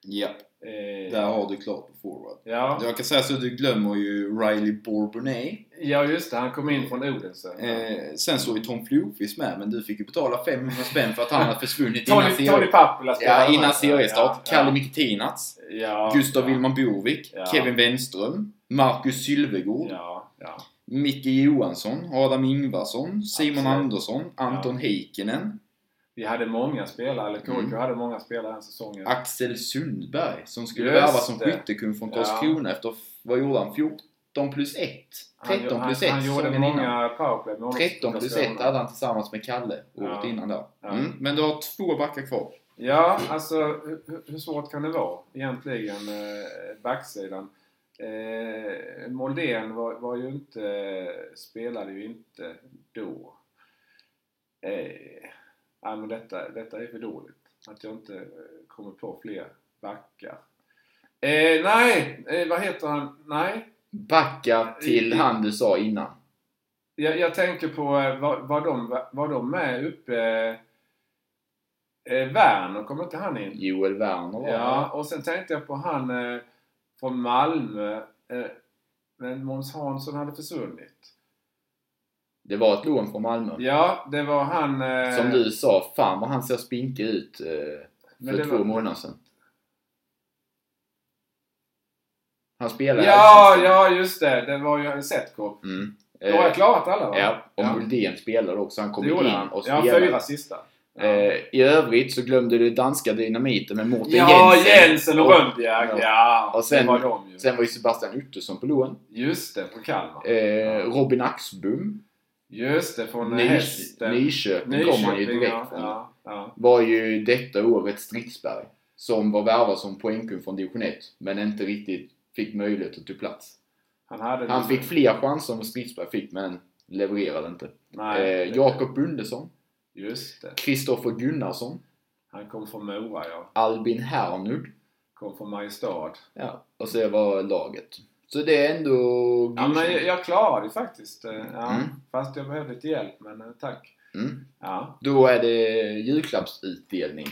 Speaker 4: Ja,
Speaker 2: Eh,
Speaker 4: där har du klart på forward.
Speaker 2: ja.
Speaker 4: Jag kan säga så att du glömmer ju Riley Bourbonnais.
Speaker 2: ja, just det. Han kom in från Odense.
Speaker 4: Eh, sen så är Tom Flodqvist med, men du fick ju betala 500 spänn för att han hade försvunnit
Speaker 2: Tony,
Speaker 4: innan,
Speaker 2: Tony. Pappila spelar
Speaker 3: Ja, innan seriestart.
Speaker 2: Ja,
Speaker 3: Kalle
Speaker 2: ja.
Speaker 3: Mikitinac,
Speaker 2: Ja,
Speaker 3: Gustav
Speaker 2: ja,
Speaker 3: Willman Borvik,
Speaker 2: Ja.
Speaker 3: Kevin Wenström, Marcus Sylvegård,
Speaker 2: Ja, ja.
Speaker 3: Micke Johansson, Adam Ingvarsson, Simon
Speaker 2: Absolut.
Speaker 3: Andersson, Anton Heikkinen,
Speaker 2: Vi hade många spelare, eller
Speaker 3: Mm.
Speaker 2: hade många spelare den säsongen.
Speaker 3: Axel Sundberg som skulle värvas som skyttekung från
Speaker 2: Ja.
Speaker 3: Karlskrona efter, vad gjorde han? 14 plus 1? 13
Speaker 2: han,
Speaker 3: plus 1
Speaker 2: Han, han gjorde många powerplay med honom.
Speaker 3: 13 plus 1 hade han tillsammans med Kalle året
Speaker 2: Ja.
Speaker 3: innan där.
Speaker 2: Ja.
Speaker 3: Mm. Men du har två backar kvar.
Speaker 2: Ja, alltså hur, hur- hur svårt kan det vara egentligen, eh, backsidan? Eh, Moldén var, var ju inte, spelade ju inte då. Eh, ja, men detta, detta är för dåligt. Att jag inte eh, kommer på fler backar. Eh, nej, eh, vad heter han? Nej,
Speaker 3: Backar till
Speaker 2: I-
Speaker 3: han du sa innan.
Speaker 2: jag, jag tänker på, eh, var, var, de, var de med uppe? Eh, Werner, kommer inte han in?
Speaker 3: Joel Werner var
Speaker 2: Ja, och sen tänkte jag på han eh, från Malmö. Eh, men Måns Hansson hade försvunnit.
Speaker 3: Det var ett lån från Malmö.
Speaker 2: Ja, det var han... Eh,
Speaker 3: Som du sa, fan vad han ser spinkig ut eh, för två
Speaker 2: var-
Speaker 3: månader sedan. Han spelade
Speaker 2: Ja, ja just det. Det var ju setcop.
Speaker 3: Mm.
Speaker 2: Då har jag
Speaker 3: Eh,
Speaker 2: klarat alla va?
Speaker 3: ja, och
Speaker 2: Ja.
Speaker 3: Muldén spelade också. Han kom in och
Speaker 2: Ja,
Speaker 3: spelade.
Speaker 2: fyra sista. Ja,
Speaker 3: Eh, I övrigt så glömde du danska dynamiten med Mårten
Speaker 2: ja
Speaker 3: Jensen.
Speaker 2: Jensen och Rönnbjerg.
Speaker 3: Ja.
Speaker 2: Ja,
Speaker 3: Och sen-
Speaker 2: det var de ju.
Speaker 3: Sen var ju Sebastian Ottosson på lån.
Speaker 2: Just det, på Kalmar.
Speaker 3: Eh, Robin Axbom.
Speaker 2: Just det, från
Speaker 3: Nys-
Speaker 2: hästen.
Speaker 3: Nyköping kom han ju direkt
Speaker 2: ja,
Speaker 3: från.
Speaker 2: ja, ja.
Speaker 3: Var ju detta året Stridsberg. Som var värvad som poängkung från division 1. Men inte riktigt fick möjlighet att ta plats.
Speaker 2: Han, hade
Speaker 3: Han fick fler chanser än vad Stridsberg fick men levererade inte.
Speaker 2: Nej,
Speaker 3: Eh, Jakob Bundesson.
Speaker 2: Just det.
Speaker 3: Kristoffer Gunnarsson.
Speaker 2: Han kom från Mora, ja.
Speaker 3: Albin Hernud.
Speaker 2: Kom från Mariestad.
Speaker 3: Ja, och så var laget. Så det är ändå
Speaker 2: Ja, men jag, jag klarade det faktiskt. eh, Ja,
Speaker 3: Mm.
Speaker 2: Fast jag behövde lite hjälp, men eh, tack.
Speaker 3: Mm.
Speaker 2: Ja.
Speaker 3: Då är det julklappsutdelning.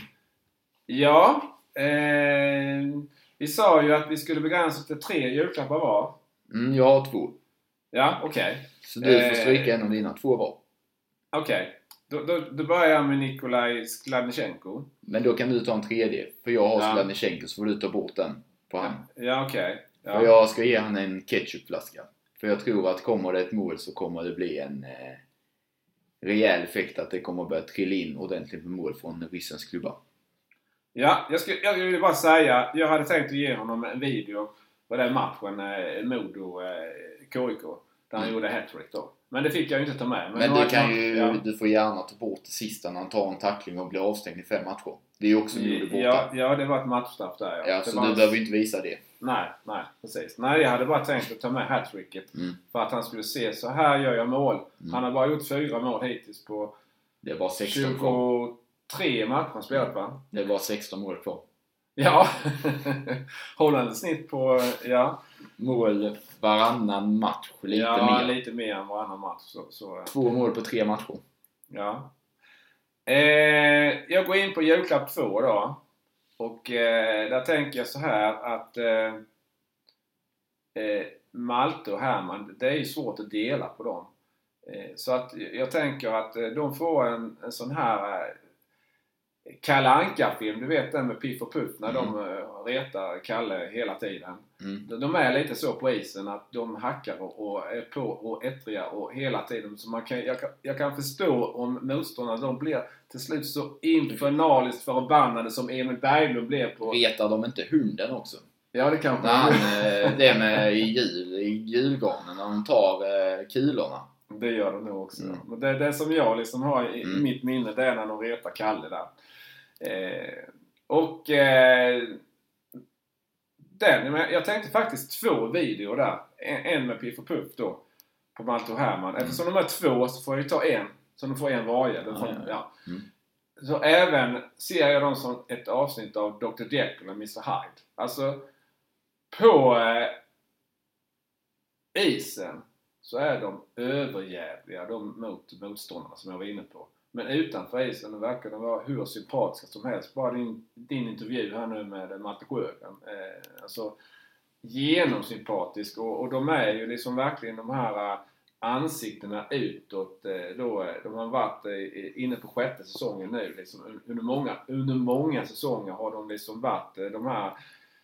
Speaker 2: Ja. Eh, vi sa ju att vi skulle begränsa till tre julklappar var.
Speaker 3: Mm, jag har två.
Speaker 2: Ja, okej.
Speaker 3: Så du får
Speaker 2: Eh.
Speaker 3: stryka en av dina. Två var.
Speaker 2: Okej. Då, då, då börjar jag med Nikolaj Skladnichenko.
Speaker 3: Men då kan du ta en tredje. För jag har
Speaker 2: Ja.
Speaker 3: Skladnichenko så får du ta bort den på han.
Speaker 2: Ja, okej. Ja.
Speaker 3: För jag ska ge han en ketchupflaska. För jag tror att kommer det ett mål så kommer det bli en eh, rejäl effekt att det kommer börja trilla in ordentligt med mål från ryssens klubbar.
Speaker 2: Ja, jag, ska, jag vill bara säga. Jag hade tänkt att ge honom en video på den matchen, eh, Modo eh. Där han
Speaker 3: Mm.
Speaker 2: gjorde hattrick då. Men det fick jag ju inte ta med.
Speaker 3: Men
Speaker 2: har
Speaker 3: du kan ju,
Speaker 2: Ja,
Speaker 3: du får gärna ta bort det sista när han tar en tackling och blir avstängd i fem matcher. Det är ju också Modo borta.
Speaker 2: ja, ja, det var ett matchstraff där ja.
Speaker 3: Ja,
Speaker 2: Det
Speaker 3: så du behöver inte visa det.
Speaker 2: Nej, nej, precis. Nej, jag hade bara tänkt att ta med hattricket.
Speaker 3: Mm.
Speaker 2: För att han skulle se, så här gör jag mål.
Speaker 3: Mm.
Speaker 2: Han har bara gjort fyra mål hittills på
Speaker 3: Det bara 16 kvar.
Speaker 2: 23 matcher han spelat va?
Speaker 3: Det är bara 16 mål kvar.
Speaker 2: Ja. Hållande snitt på, ja.
Speaker 3: Mål varannan match, lite
Speaker 2: ja,
Speaker 3: mer.
Speaker 2: lite mer än varannan match. Så, så,
Speaker 3: Två mål på tre matcher.
Speaker 2: ja. Eh, jag går in på julklapp två då. Och eh, där tänker jag så här att eh, eh, Malte och Herman, det är ju svårt att dela på dem. Eh, så att jag tänker att eh, de får en, en sån här eh, Kalle Anka-film, du vet den med Piff och Puff när
Speaker 3: Mm.
Speaker 2: de eh, retar Kalle hela tiden.
Speaker 3: Mm.
Speaker 2: De- De är lite så på isen att de hackar och, och är på och ettriga och hela tiden. Så man kan, jag, kan, jag kan förstå om motståndarna de blir till slut så infernaliskt förbannade som Emil Berglund blev på...
Speaker 3: Retar de inte hunden också?
Speaker 2: Ja, det kanske...
Speaker 3: När han, eh, det med jul, i julgranen, när de tar eh, kulorna.
Speaker 2: Det gör de nog också.
Speaker 3: Mm.
Speaker 2: Men det, det som jag liksom har i, i
Speaker 3: Mm.
Speaker 2: mitt minne, det är när de retar Kalle där. Eh, och... Eh, den, jag tänkte faktiskt två videor där. En, med Piff och Puff då. På Malte och Herman. Eftersom de är två så får jag ju ta en. Så de får en varje. Får,
Speaker 3: ja. Mm.
Speaker 2: Så även ser jag dem som ett avsnitt av Dr. Jekyll och Mr. Hyde. Alltså, på eh, isen så är de överjävliga de mot motståndarna som jag var inne på. Men utanför isen verkar de vara hur sympatiska som helst. Bara din, din intervju här nu med Malte Sjögren. Eh, alltså, genomsympatisk och, och de är ju liksom verkligen de här eh, ansiktena utåt. Eh, då, eh, de har varit eh, inne på sjätte säsongen nu. Liksom, under, många, under många säsonger har de liksom varit eh, de här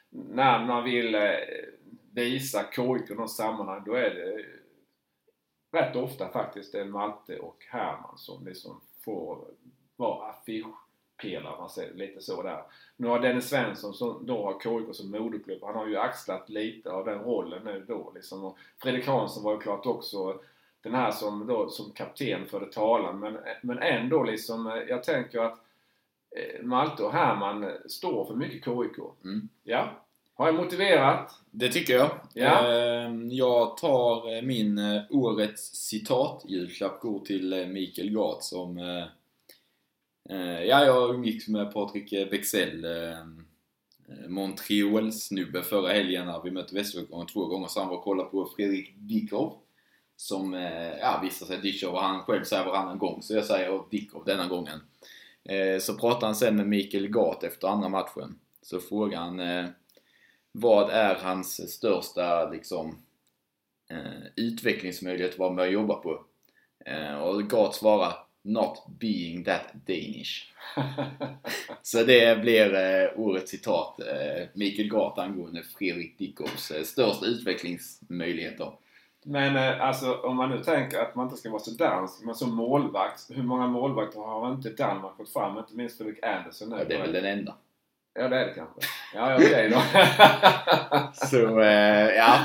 Speaker 2: när man vill eh, visa KIK i något sammanhang då är det eh, rätt ofta faktiskt det är Malte och Herman som liksom får vara affischpelare, man säger lite så där. Nu har Dennis Svensson som då har KIK som moderklubb, han har ju axlat lite av den rollen nu då liksom. Och Fredrik Hansson var ju klart också den här som då som kapten förde talan men, men ändå liksom, jag tänker att eh, Malte och Herman står för mycket KIK.
Speaker 3: Mm.
Speaker 2: Ja. Har jag motiverat?
Speaker 3: Det tycker jag.
Speaker 2: Ja.
Speaker 3: Ehm, Jag tar eh, min eh, årets citatjulklapp går till eh, Mikael Gart som... Ja, jag umgicks med Patrik Bexell, Montreal-snubbe förra helgen när vi mötte Västerviken två gånger. Så han var och kollade på Fredrik Dickov. Som, ja vissa säger Dickov och han själv säger varannan gång. Så jag säger Dickov denna gången. Så pratade han sen med Mikael Gart efter andra matchen. Så frågade han vad är hans största liksom, eh, utvecklingsmöjlighet vad man jobba på? Eh, och Gart svarar Not being that Danish. Så det blir eh, årets citat. Eh, Mikael Gart angående Fredrik Dickovs eh, största utvecklingsmöjligheter.
Speaker 2: Men eh, alltså om man nu tänker att man inte ska vara så dansk, men som målvakt. Hur många målvakter har inte Danmark fått fram? Inte minst Fredrik Andersen nu.
Speaker 3: Ja, det är väl den enda.
Speaker 2: Ja, det är det kanske. Ja, ja okej då.
Speaker 3: Så eh, ja,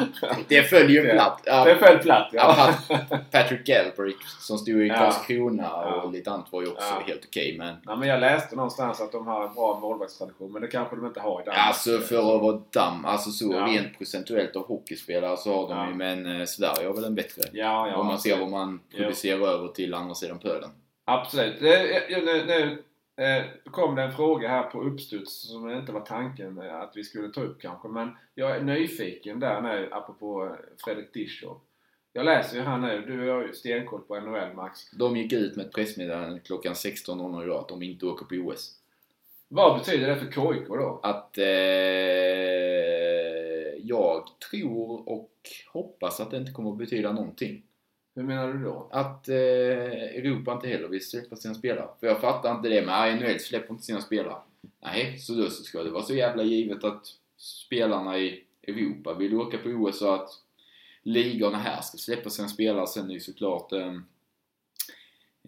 Speaker 3: det följer ju platt. Ja,
Speaker 2: det föll platt
Speaker 3: Ja,
Speaker 2: ja.
Speaker 3: Patrick Galbraith som stod i
Speaker 2: Ja.
Speaker 3: Karlskrona och
Speaker 2: Ja.
Speaker 3: lite annat var ju också
Speaker 2: Ja.
Speaker 3: helt okej men
Speaker 2: Nej, men jag läste någonstans att de har en bra målvaktstradition, men det kanske de inte har i Danmark.
Speaker 3: Alltså för att vara damm, alltså så
Speaker 2: Ja.
Speaker 3: rent procentuellt av hockeyspelare så har de
Speaker 2: Ja.
Speaker 3: ju, men eh, Sverige har väl en bättre.
Speaker 2: Ja, ja.
Speaker 3: om man ser vad man
Speaker 2: Jo.
Speaker 3: producerar över till andra sidan pölen.
Speaker 2: Absolut. Nu, nu eh, kom det en fråga här på uppstuds som inte var tanken att vi skulle ta upp kanske. Men jag är nyfiken där nu apropå eh, Fredrik Dischow. Jag läser ju här nu, du har ju stenkoll på NHL Max.
Speaker 3: De gick ut med ett pressmeddelande klockan 16.00 idag att de inte åker på OS.
Speaker 2: Vad betyder det för KIK då?
Speaker 3: Att eh, jag tror och hoppas att det inte kommer att betyda någonting.
Speaker 2: Hur menar du då?
Speaker 3: Att eh, Europa inte heller vill släppa sina spelare. För jag fattar inte det med NHL släpper inte sina spelare. Nej, så då så ska det vara så jävla givet att spelarna i Europa. Vill åka på OS så att ligorna här ska släppa sina spelare. Sen är ju såklart ehm,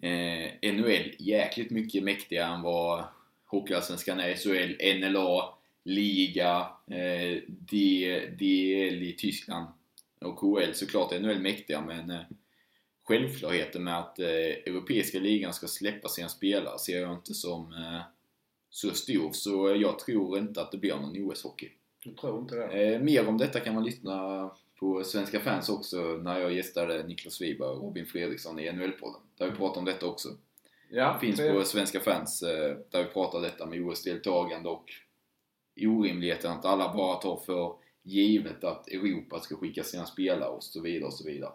Speaker 3: eh, eh, NHL jäkligt mycket mäktigare än vad Hockeyallsvenskan är. SHL, NLA, Liga, eh, DL i Tyskland och KL såklart är NHL mäktiga men eh, självklarheten med att eh, Europeiska ligan ska släppa sina spelare ser jag inte som eh, så stor så jag tror inte att det blir någon OS-hockey.
Speaker 2: Du tror inte det?
Speaker 3: Eh, mer om detta kan man lyssna på Svenska fans också när jag gästade Niklas Wiberg och Robin Fredriksson i NHL-podden. Där vi pratar om detta också.
Speaker 2: Ja,
Speaker 3: Finns
Speaker 2: det-
Speaker 3: på Svenska fans eh, där vi pratar detta med OS-deltagande och orimligheten att alla bara tar för givet att Europa ska skicka sina spelare och så vidare och så vidare.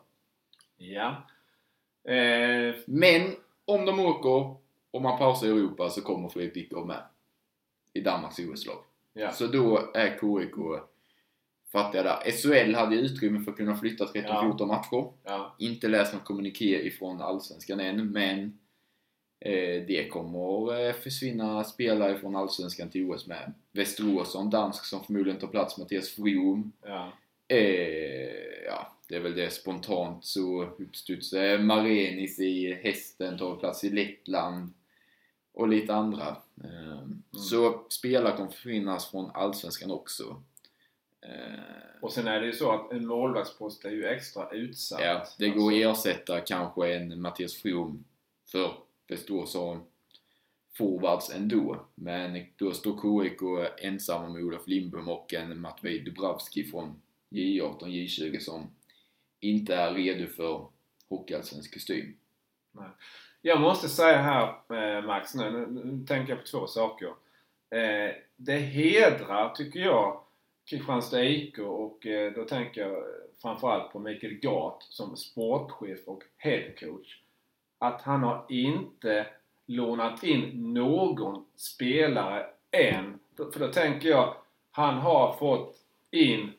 Speaker 2: Ja. Eh,
Speaker 3: Men om de åker och man pausar i Europa så kommer Fredrik Dickov med i Danmarks OS-lag.
Speaker 2: ja.
Speaker 3: Så då är KIK fattiga där. SHL hade utrymme för att kunna flytta 13-14 matcher.
Speaker 2: ja.
Speaker 3: Inte läst någon kommuniké ifrån Allsvenskan än, men eh, det kommer eh, försvinna spelare från Allsvenskan till OS med. Västerås en dansk som förmodligen tar plats, Mattias From.
Speaker 2: ja.
Speaker 3: Eh, ja, det är väl det spontant så uppstuds. Eh, Marenis i Hästen tar plats i Lettland. Och lite andra. Eh, Så spelare kommer försvinnas från Allsvenskan också. Eh,
Speaker 2: Och sen är det ju så att en målvaktspost är ju extra utsatt.
Speaker 3: Ja, det går att ersätta kanske en Mattias From för Västerås som forwards ändå. Men då står KIK ensamma med Olof Lindbom och en Matvej Dubravski från J18, J20 som inte är redo för hockeyallsvensk kostym.
Speaker 2: Jag måste säga här eh, Max nu, nu, nu tänker jag på två saker. Eh, det hedrar, tycker jag, Kristianstad IK och eh, då tänker jag framförallt på Mikael Gart som sportchef och headcoach. Att han har inte lånat in någon spelare än. För då tänker jag, han har fått in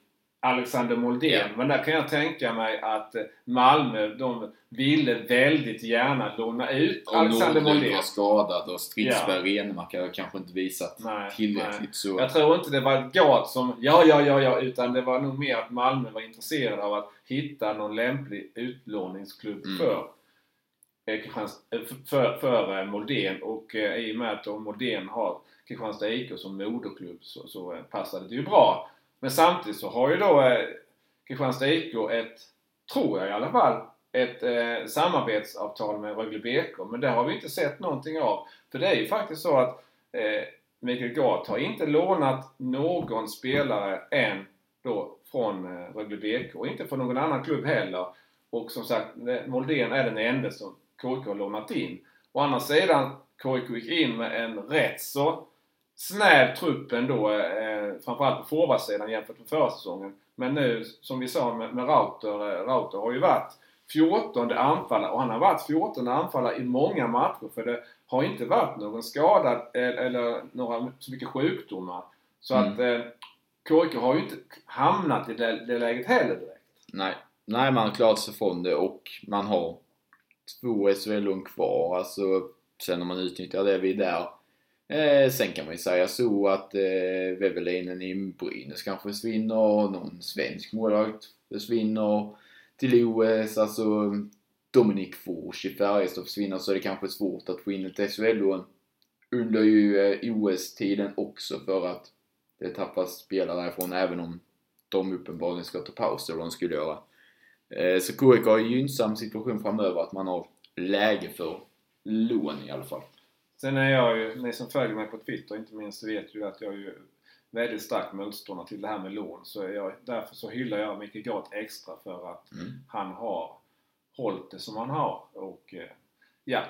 Speaker 2: Alexander Moldén.
Speaker 3: Ja.
Speaker 2: Men där kan jag tänka mig att eh, Malmö, de ville väldigt gärna låna ut
Speaker 3: Och
Speaker 2: Alexander
Speaker 3: Nordlund
Speaker 2: Moldén.
Speaker 3: var skadad och Stridsberg och Renemark har kanske inte visat
Speaker 2: Nej,
Speaker 3: tillräckligt.
Speaker 2: nej.
Speaker 3: Så
Speaker 2: Jag tror inte det var Gat som ja, ja, ja, ja, utan det var nog mer att Malmö var intresserade av att hitta någon lämplig utlåningsklubb
Speaker 3: Mm.
Speaker 2: för, eh, eh, för, för, Moldén och i och med att Moldén har Kristianstad IK som moderklubb så, så passade det ju bra. Men samtidigt så har ju då eh, Kristianstad IK ett, tror jag i alla fall, ett eh, samarbetsavtal med Rögle BK. Men det har vi inte sett någonting av. För det är ju faktiskt så att eh, Mikael Gart har inte lånat någon spelare än då från eh, Rögle BK och inte från någon annan klubb heller. Och som sagt, eh, Moldén är den enda som KIK har lånat in. Å andra sidan, KIK gick in med en rätt så snäv trupp ändå, eh, framförallt på forwardsidan jämfört med förra säsongen. Men nu, som vi sa med, med Rauter, eh, Rauter har ju varit 14 anfallare och han har varit 14 anfallare i många matcher för det har inte varit någon skadad eh, eller några så mycket sjukdomar. Så
Speaker 3: Mm.
Speaker 2: att eh, KIK har ju inte hamnat i det, det läget heller direkt.
Speaker 3: Nej, nej man har klarat sig från det och man har två SHL-lån kvar. Alltså, sen om man utnyttjar det vi är där. Eh, sen kan man ju säga så att eh, Wevelinen i Brynäs kanske försvinner. Någon svensk målvakt försvinner till OS. Alltså Dominik Fors i Färjestad försvinner så är det kanske svårt att få in ett SHL-lån under ju eh, OS-tiden också för att det tappas spelare därifrån även om de uppenbarligen ska ta paus eller vad de skulle göra. Eh, Så KIK har en gynnsam situation framöver att man har läge för lån i alla fall.
Speaker 2: Sen är jag ju, ni som följer mig på Twitter inte minst vet ju att jag är ju väldigt stark motståndare till det här med lån. Så jag, därför så hyllar jag Micke Gart extra för att
Speaker 3: Mm.
Speaker 2: han har hållit det som han har. Och eh, ja,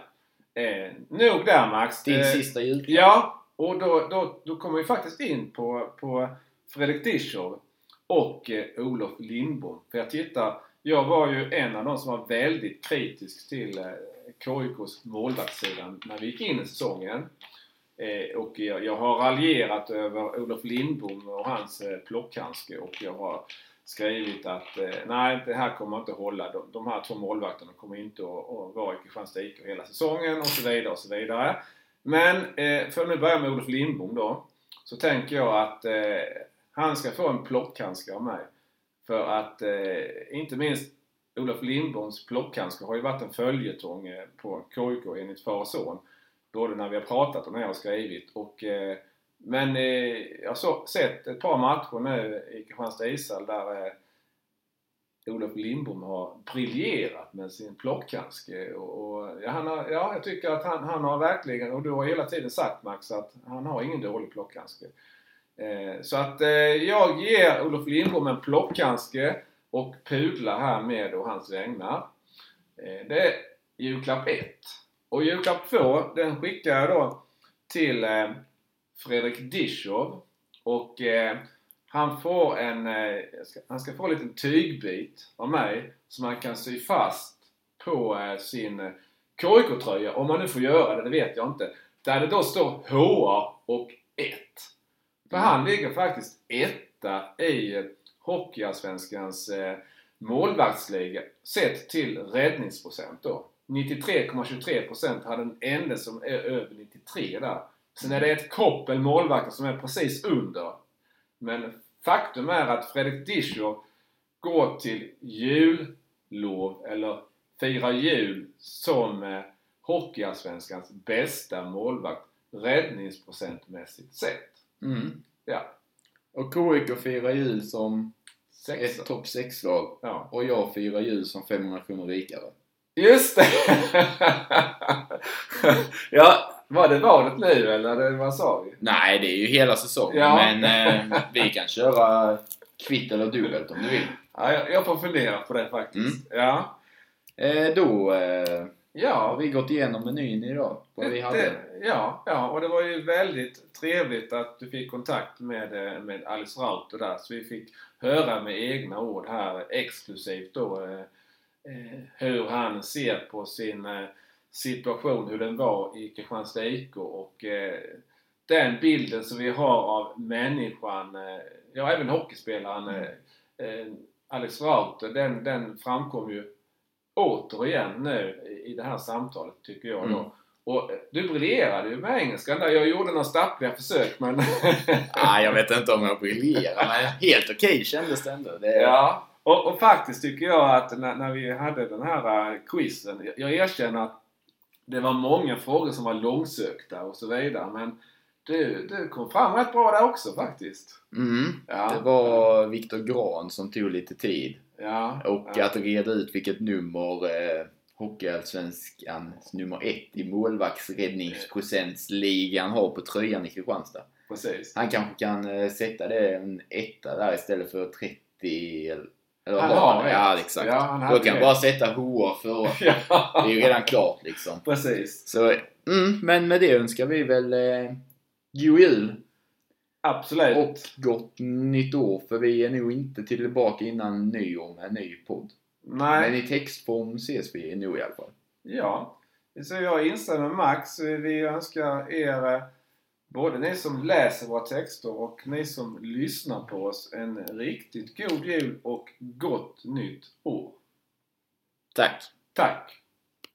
Speaker 2: eh, nog där Max.
Speaker 3: Din
Speaker 2: Eh,
Speaker 3: sista julklapp?
Speaker 2: Ja, och då, då, då kommer vi faktiskt in på, på Fredrik Dischow och eh, Olof Lindbom. För jag tittar, jag var ju en av de som var väldigt kritisk till eh, KIKs målvaktssida när vi gick in i säsongen. Eh, och jag, jag har raljerat över Olof Lindbom och hans eh, plockhandske och jag har skrivit att eh, nej, det här kommer inte att hålla. De, de här två målvakterna kommer inte att, att vara i Kristianstad IK hela säsongen och så vidare och så vidare. Men eh, för att nu börja med Olof Lindbom då. Så tänker jag att eh, Han ska få en plockhandske av mig. För att eh, inte minst Olof Lindboms plockhandskar har ju varit en följetong eh, på KIK enligt far och son. Både när vi har pratat om det jag och skrivit och eh, men eh, jag har sett ett par matcher nu i Kristianstad ishall där eh, Olof Lindbom har briljerat med sin plockhandske. Och, och, ja, han har, ja, jag tycker att han, han har verkligen, och du har hela tiden sagt Max, att han har ingen dålig plockhandske. Eh, så att eh, jag ger Olof Lindbom en plockhandske och pudlar här med och hans vägnar. Eh, det är julklapp 1. Och julklapp 2, den skickar jag då till eh, Fredrik Dischow. Och eh, han får en, han ska få en liten tygbit av mig som han kan sy fast på sin KIK-tröja. Om man nu får göra det, det vet jag inte. Där det då står HA och 1. För han ligger faktiskt etta i Hockeyallsvenskans eh, målvaktsliga sett till räddningsprocent då. 93,23% hade den enda som är över 93 där. Sen är det ett koppel målvakter som är precis under. Men faktum är att Fredrik Dischow går till jullov, eller firar jul, som eh, Hockeyallsvenskans bästa målvakt räddningsprocentmässigt sett.
Speaker 3: Mm.
Speaker 2: Ja.
Speaker 3: Och KIK firar jul som
Speaker 2: Sexa.
Speaker 3: ett topp 6-lag.
Speaker 2: Ja.
Speaker 3: Och jag firar jul som 500 kronor rikare.
Speaker 2: Just det! ja, var det valet nu eller vad sa vi?
Speaker 3: Nej, det är ju hela säsongen.
Speaker 2: Ja.
Speaker 3: Men eh, vi kan köra kvitt eller dubbelt om du vill.
Speaker 2: Ja, jag, jag får fundera på det faktiskt.
Speaker 3: Mm.
Speaker 2: Ja.
Speaker 3: Eh, då eh,
Speaker 2: Ja,
Speaker 3: vi gått igenom menyn idag. Vad vi hade.
Speaker 2: ja, ja, och det var ju väldigt trevligt att du fick kontakt med, eh, med Alice Rauter där. Så vi fick höra med egna ord här exklusivt då eh, eh, hur han ser på sin eh, situation, hur den var i Kristianstad IK och eh, den bilden som vi har av människan, eh, ja även hockeyspelaren eh, Alex Rauter, den, den framkom ju återigen nu i- det här samtalet tycker jag då.
Speaker 3: Mm.
Speaker 2: Och eh, du briljerade ju med engelskan där. Jag gjorde några stappliga försök men...
Speaker 3: Ah, jag vet inte om jag briljerar, men helt okej kändes det ändå. Det,
Speaker 2: ja. Och, och faktiskt tycker jag att när, när vi hade den här eh, quizen, jag, jag erkänner att det var många frågor som var långsökta och så vidare men du, du kom fram rätt bra där också faktiskt.
Speaker 3: Mm.
Speaker 2: Ja.
Speaker 3: Det var Viktor Gran som tog lite tid.
Speaker 2: Ja.
Speaker 3: Och
Speaker 2: ja.
Speaker 3: att reda ut vilket nummer eh, Hockeyallsvenskans nummer ett i målvaktsräddningsprocentsligan har på tröjan i Kristianstad.
Speaker 2: Precis.
Speaker 3: Han kanske kan eh, sätta det en etta där istället för 30 eller...
Speaker 2: Han har rätt.
Speaker 3: Ja, exakt.
Speaker 2: Ja, han
Speaker 3: Då kan
Speaker 2: rätt.
Speaker 3: bara sätta HR för...
Speaker 2: ja.
Speaker 3: Det är ju redan klart liksom.
Speaker 2: Precis.
Speaker 3: Så, mm, men med det önskar vi väl eh, god jul
Speaker 2: Absolut.
Speaker 3: och gott nytt år för vi är nog inte tillbaka innan nyår med en ny podd.
Speaker 2: Nej.
Speaker 3: Men i textform ses vi nog i alla fall.
Speaker 2: Ja, så jag instämmer med Max. Vi önskar er, eh, både ni som läser våra texter och ni som lyssnar på oss, en riktigt god jul och gott nytt år.
Speaker 3: Tack!
Speaker 2: Tack!